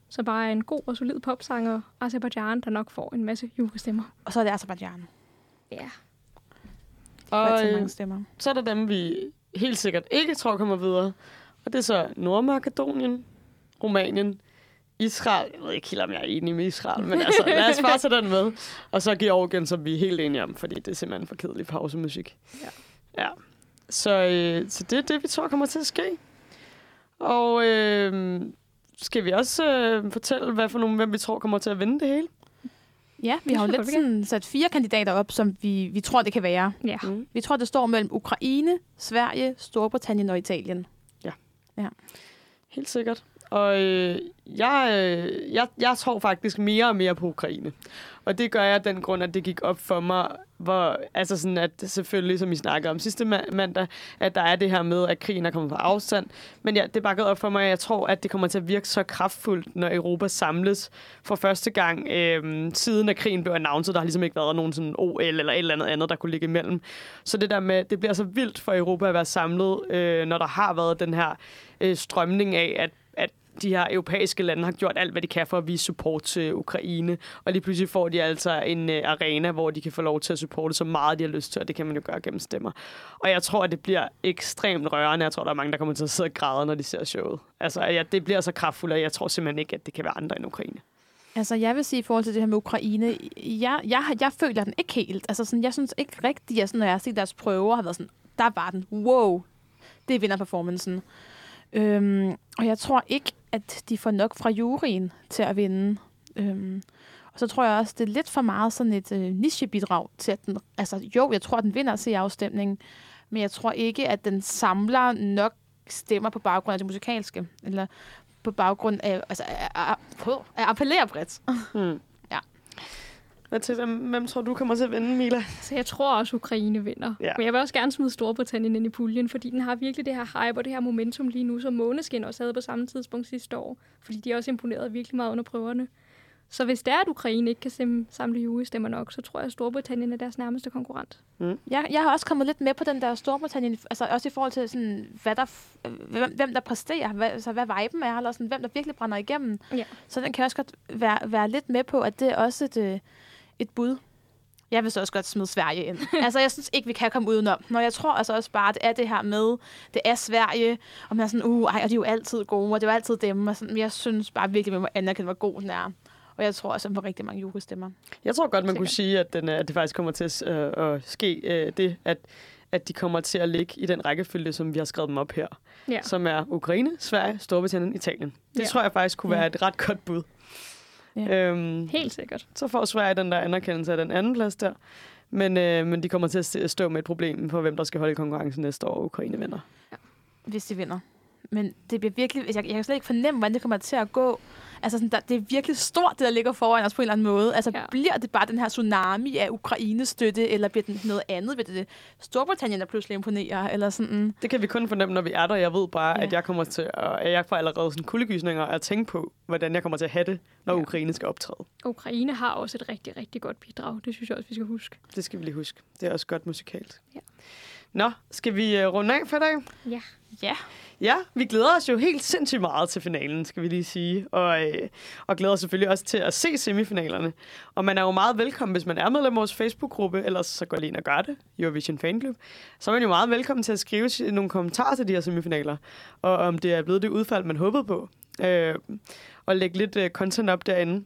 som bare er en god og solid popsanger. Azerbaijan, der nok får en masse julestemmer. Og så er det Azerbaijan. Ja. Og Og øh, øh, mange stemmer. så er der dem, vi helt sikkert ikke tror kommer videre. Og det er så Nordmakedonien, Rumænien, Israel. Jeg ved ikke helt, om jeg er enig med Israel, men altså, lad os bare tage den med. Og så Georgien, som vi er helt enige om, fordi det er simpelthen for kedelig pausemusik. Ja. ja. Så, øh, så det er det, vi tror kommer til at ske. Og øh, skal vi også øh, fortælle, hvad for nogle, hvem vi tror kommer til at vinde det hele? Ja, vi har jo lidt sådan sat fire kandidater op, som vi, vi tror, det kan være. Ja. Mm. Vi tror, det står mellem Ukraine, Sverige, Storbritannien og Italien. Helt sikkert. Og øh, jeg, øh, jeg, jeg tror faktisk mere og mere på Ukraine. Og det gør jeg af den grund, at det gik op for mig, hvor, altså sådan, at selvfølgelig, ligesom som vi snakkede om sidste mandag, at der er det her med, at krigen er kommet på afstand. Men ja, det er bare gået op for mig, at jeg tror, at det kommer til at virke så kraftfuldt, når Europa samles for første gang, øh, siden at krigen blev announced. Der har ligesom ikke været nogen sådan OL eller et eller andet andet, der kunne ligge imellem. Så det der med, det bliver så vildt for Europa at være samlet, øh, når der har været den her øh, strømning af, at, at de her europæiske lande har gjort alt, hvad de kan for at vise support til Ukraine. Og lige pludselig får de altså en øh, arena, hvor de kan få lov til at supporte så meget, de har lyst til, og det kan man jo gøre gennem stemmer. Og jeg tror, at det bliver ekstremt rørende. Jeg tror, der er mange, der kommer til at sidde og græde, når de ser showet. Altså, ja, det bliver så kraftfuldt, og jeg tror simpelthen ikke, at det kan være andre end Ukraine. Altså, jeg vil sige i forhold til det her med Ukraine, jeg, jeg, jeg føler den ikke helt. Altså, sådan, jeg synes ikke rigtigt, at sådan, når jeg har set deres prøver, har været sådan, der var den. Wow, det vinder performancen. Øhm, og jeg tror ikke, at de får nok fra juryen til at vinde. Øhm, og så tror jeg også, det er lidt for meget sådan et øh, nichebidrag til, at den... Altså, jo, jeg tror, at den vinder til afstemningen, men jeg tror ikke, at den samler nok stemmer på baggrund af det musikalske, eller på baggrund af, altså, at, at, at, appellere bredt. Hmm. Hvad til, hvem, hvem tror du kommer til at vinde, Mila? Så jeg tror også, Ukraine vinder. Ja. Men jeg vil også gerne smide Storbritannien ind i puljen, fordi den har virkelig det her hype og det her momentum lige nu, som Måneskin også havde på samme tidspunkt sidste år. Fordi de er også imponeret virkelig meget under prøverne. Så hvis det er, at Ukraine ikke kan sim- samle jurestemmer nok, så tror jeg, at Storbritannien er deres nærmeste konkurrent. Jeg, jeg har også kommet lidt med på den der Storbritannien, altså også i forhold til, sådan, hvad der, hvem, hvem der præsterer, hvad, altså, hvad viben er, eller sådan, hvem der virkelig brænder igennem. Ja. Så den kan jeg også godt være, være lidt med på, at det er også et, øh, et bud. Jeg vil så også godt smide Sverige ind. altså, jeg synes ikke, vi kan komme udenom. Når jeg tror altså også bare, at det er det her med, det er Sverige, og man er sådan, uh, ej, og de er jo altid gode, og det er jo altid dem. Og sådan, jeg synes bare virkelig, at man må anerkende, hvor god den er. Og jeg tror også, at den får rigtig mange jurystemmer. Jeg tror godt, man kunne Sikkert. sige, at, den, at det faktisk kommer til at, øh, at ske øh, det, at, at de kommer til at ligge i den rækkefølge, som vi har skrevet dem op her. Ja. Som er Ukraine, Sverige, Storbritannien, Italien. Det Ja. tror jeg faktisk kunne være et ret godt bud. Ja. Øhm, Helt sikkert. så får Sverige den der anerkendelse af den anden plads der. Men, øh, men de kommer til at st- stå med et problem på, hvem der skal holde konkurrencen næste år, Ukraine vinder. hvis de vinder. Men det bliver virkelig... Jeg, jeg kan slet ikke fornemme, hvordan det kommer til at gå. Altså, sådan, der, det er virkelig stort, det der ligger foran os på en eller anden måde. Altså, Ja. bliver det bare den her tsunami af Ukraine-støtte, eller bliver det noget andet? Bliver det Storbritannien, der pludselig imponerer? Eller sådan, Det kan vi kun fornemme, når vi er der. Jeg ved bare, Ja. at jeg kommer til at, at jeg får allerede sådan kuldegysninger at tænke på, hvordan jeg kommer til at have det, når Ja. Ukraine skal optræde. Ukraine har også et rigtig, rigtig godt bidrag. Det synes jeg også, vi skal huske. Det skal vi lige huske. Det er også godt musikalt. Ja. Nå, skal vi uh, runde af for i dag? Ja. ja. Ja, vi glæder os jo helt sindssygt meget til finalen, skal vi lige sige. Og, øh, og glæder os selvfølgelig også til at se semifinalerne. Og man er jo meget velkommen, hvis man er medlem af vores Facebook-gruppe, ellers så går lige ind og gør det, Eurovision Fanclub. Så er man jo meget velkommen til at skrive nogle kommentarer til de her semifinaler, og om det er blevet det udfald, man håbede på. Øh, og lægge lidt øh, content op derinde.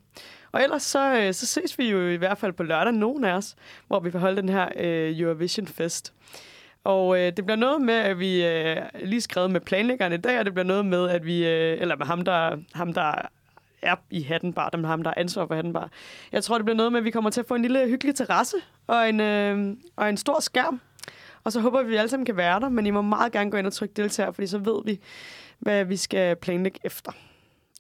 Og ellers så, øh, så ses vi jo i hvert fald på lørdag, nogen af os, hvor vi vil holde den her øh, Eurovision Fest. Og øh, det bliver noget med, at vi øh, lige skrevet med planlæggeren i dag, og det bliver noget med, at vi, øh, eller med ham, der, ham, der er i Hattenbar, dem ham, der er ansvar for Hattenbar. Jeg tror, det bliver noget med, at vi kommer til at få en lille hyggelig terrasse og en, øh, og en stor skærm. Og så håber vi, at vi alle sammen kan være der, men I må meget gerne gå ind og trykke deltager, fordi så ved vi, hvad vi skal planlægge efter.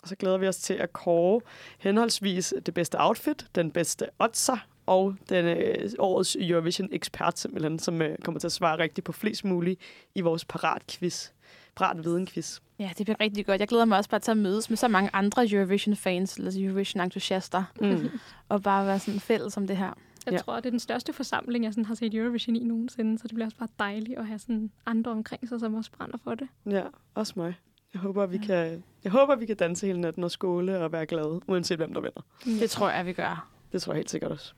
Og så glæder vi os til at kåre henholdsvis det bedste outfit, den bedste oddser og den øh, årets Eurovision ekspert simpelthen, som øh, kommer til at svare rigtigt på flest mulige i vores parat-quiz. Parat viden-quiz. Ja, det bliver rigtig godt. Jeg glæder mig også bare til at mødes med så mange andre Eurovision-fans, eller Eurovision-entusiaster, Mm. og bare være sådan fælles om det her. Jeg Ja. ja. tror, det er den største forsamling, jeg sådan har set Eurovision i nogensinde, så det bliver også bare dejligt at have sådan andre omkring sig, som også brænder for det. Ja, også mig. Jeg håber, vi kan, jeg håber, vi kan danse hele natten og skåle og være glade, uanset hvem der vinder. Det tror jeg, vi gør. Det tror jeg helt sikkert også.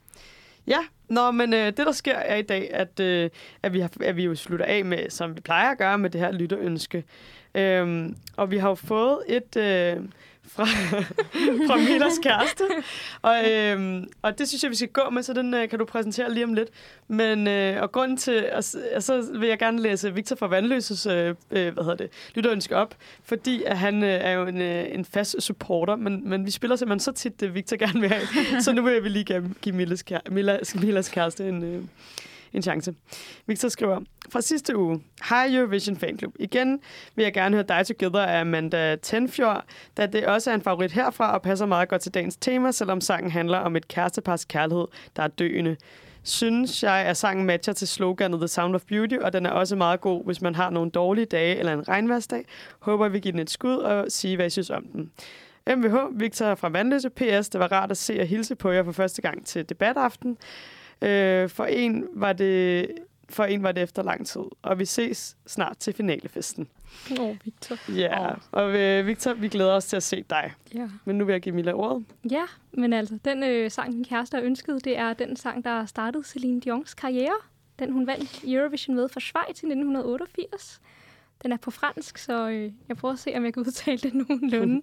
Ja, nå, men øh, det der sker er i dag, at, øh, at, vi har, at vi jo slutter af med, som vi plejer at gøre med det her lytterønske. Øhm, og vi har jo fået et øh, fra, fra Milas kæreste. Og, øhm, og det synes jeg, vi skal gå med, så den øh, kan du præsentere lige om lidt. Men, øh, og grunden til, og, og så vil jeg gerne læse Victor fra Vandløses øh, øh, hvad hedder det, lytterønske op, fordi at han øh, er jo en, øh, en fast supporter, men, men vi spiller simpelthen så tit, det Victor gerne vil have. så nu vil vi lige give, give Milas, kære, Milas, Milas kæreste en... Øh, en chance. Victor skriver, fra sidste uge, Hej Eurovision Fanklub. Igen vil jeg gerne høre dig Together af Amanda Tenfjord, da det også er en favorit herfra og passer meget godt til dagens tema, selvom sangen handler om et kærestepars kærlighed, der er døende. Synes jeg, at sangen matcher til sloganet The Sound of Beauty, og den er også meget god, hvis man har nogle dårlige dage eller en regnværsdag. Håber, vi giver den et skud og sige, hvad I synes om den. MVH, Victor fra Vandløse, PS, det var rart at se og hilse på jer for første gang til debataften. Øh, for en var det for en var det efter lang tid, og vi ses snart til finalefesten. Åh, oh, Victor. Ja, oh. og øh, Victor, vi glæder os til at se dig. Ja. Men nu vil jeg give Mila ordet. Ja, men altså, den øh, sang, min kæreste har ønsket, det er den sang, der startede Celine Dion's karriere. Den, hun vandt Eurovision med for Schweiz i 1988. Den er på fransk, så øh, jeg prøver at se, om jeg kan udtale det nogenlunde.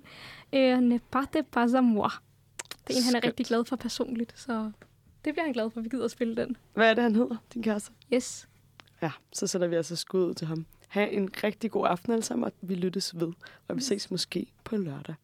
øh, Ne pas de pas à moi. Det er en, han er Skønt. rigtig glad for personligt, så det bliver han glad for, at vi gider at spille den. Hvad er det, han hedder, din kæreste? Yes. Ja, så sætter vi altså skud ud til ham. Ha' en rigtig god aften alle sammen, og vi lyttes ved. Og vi ses måske på lørdag.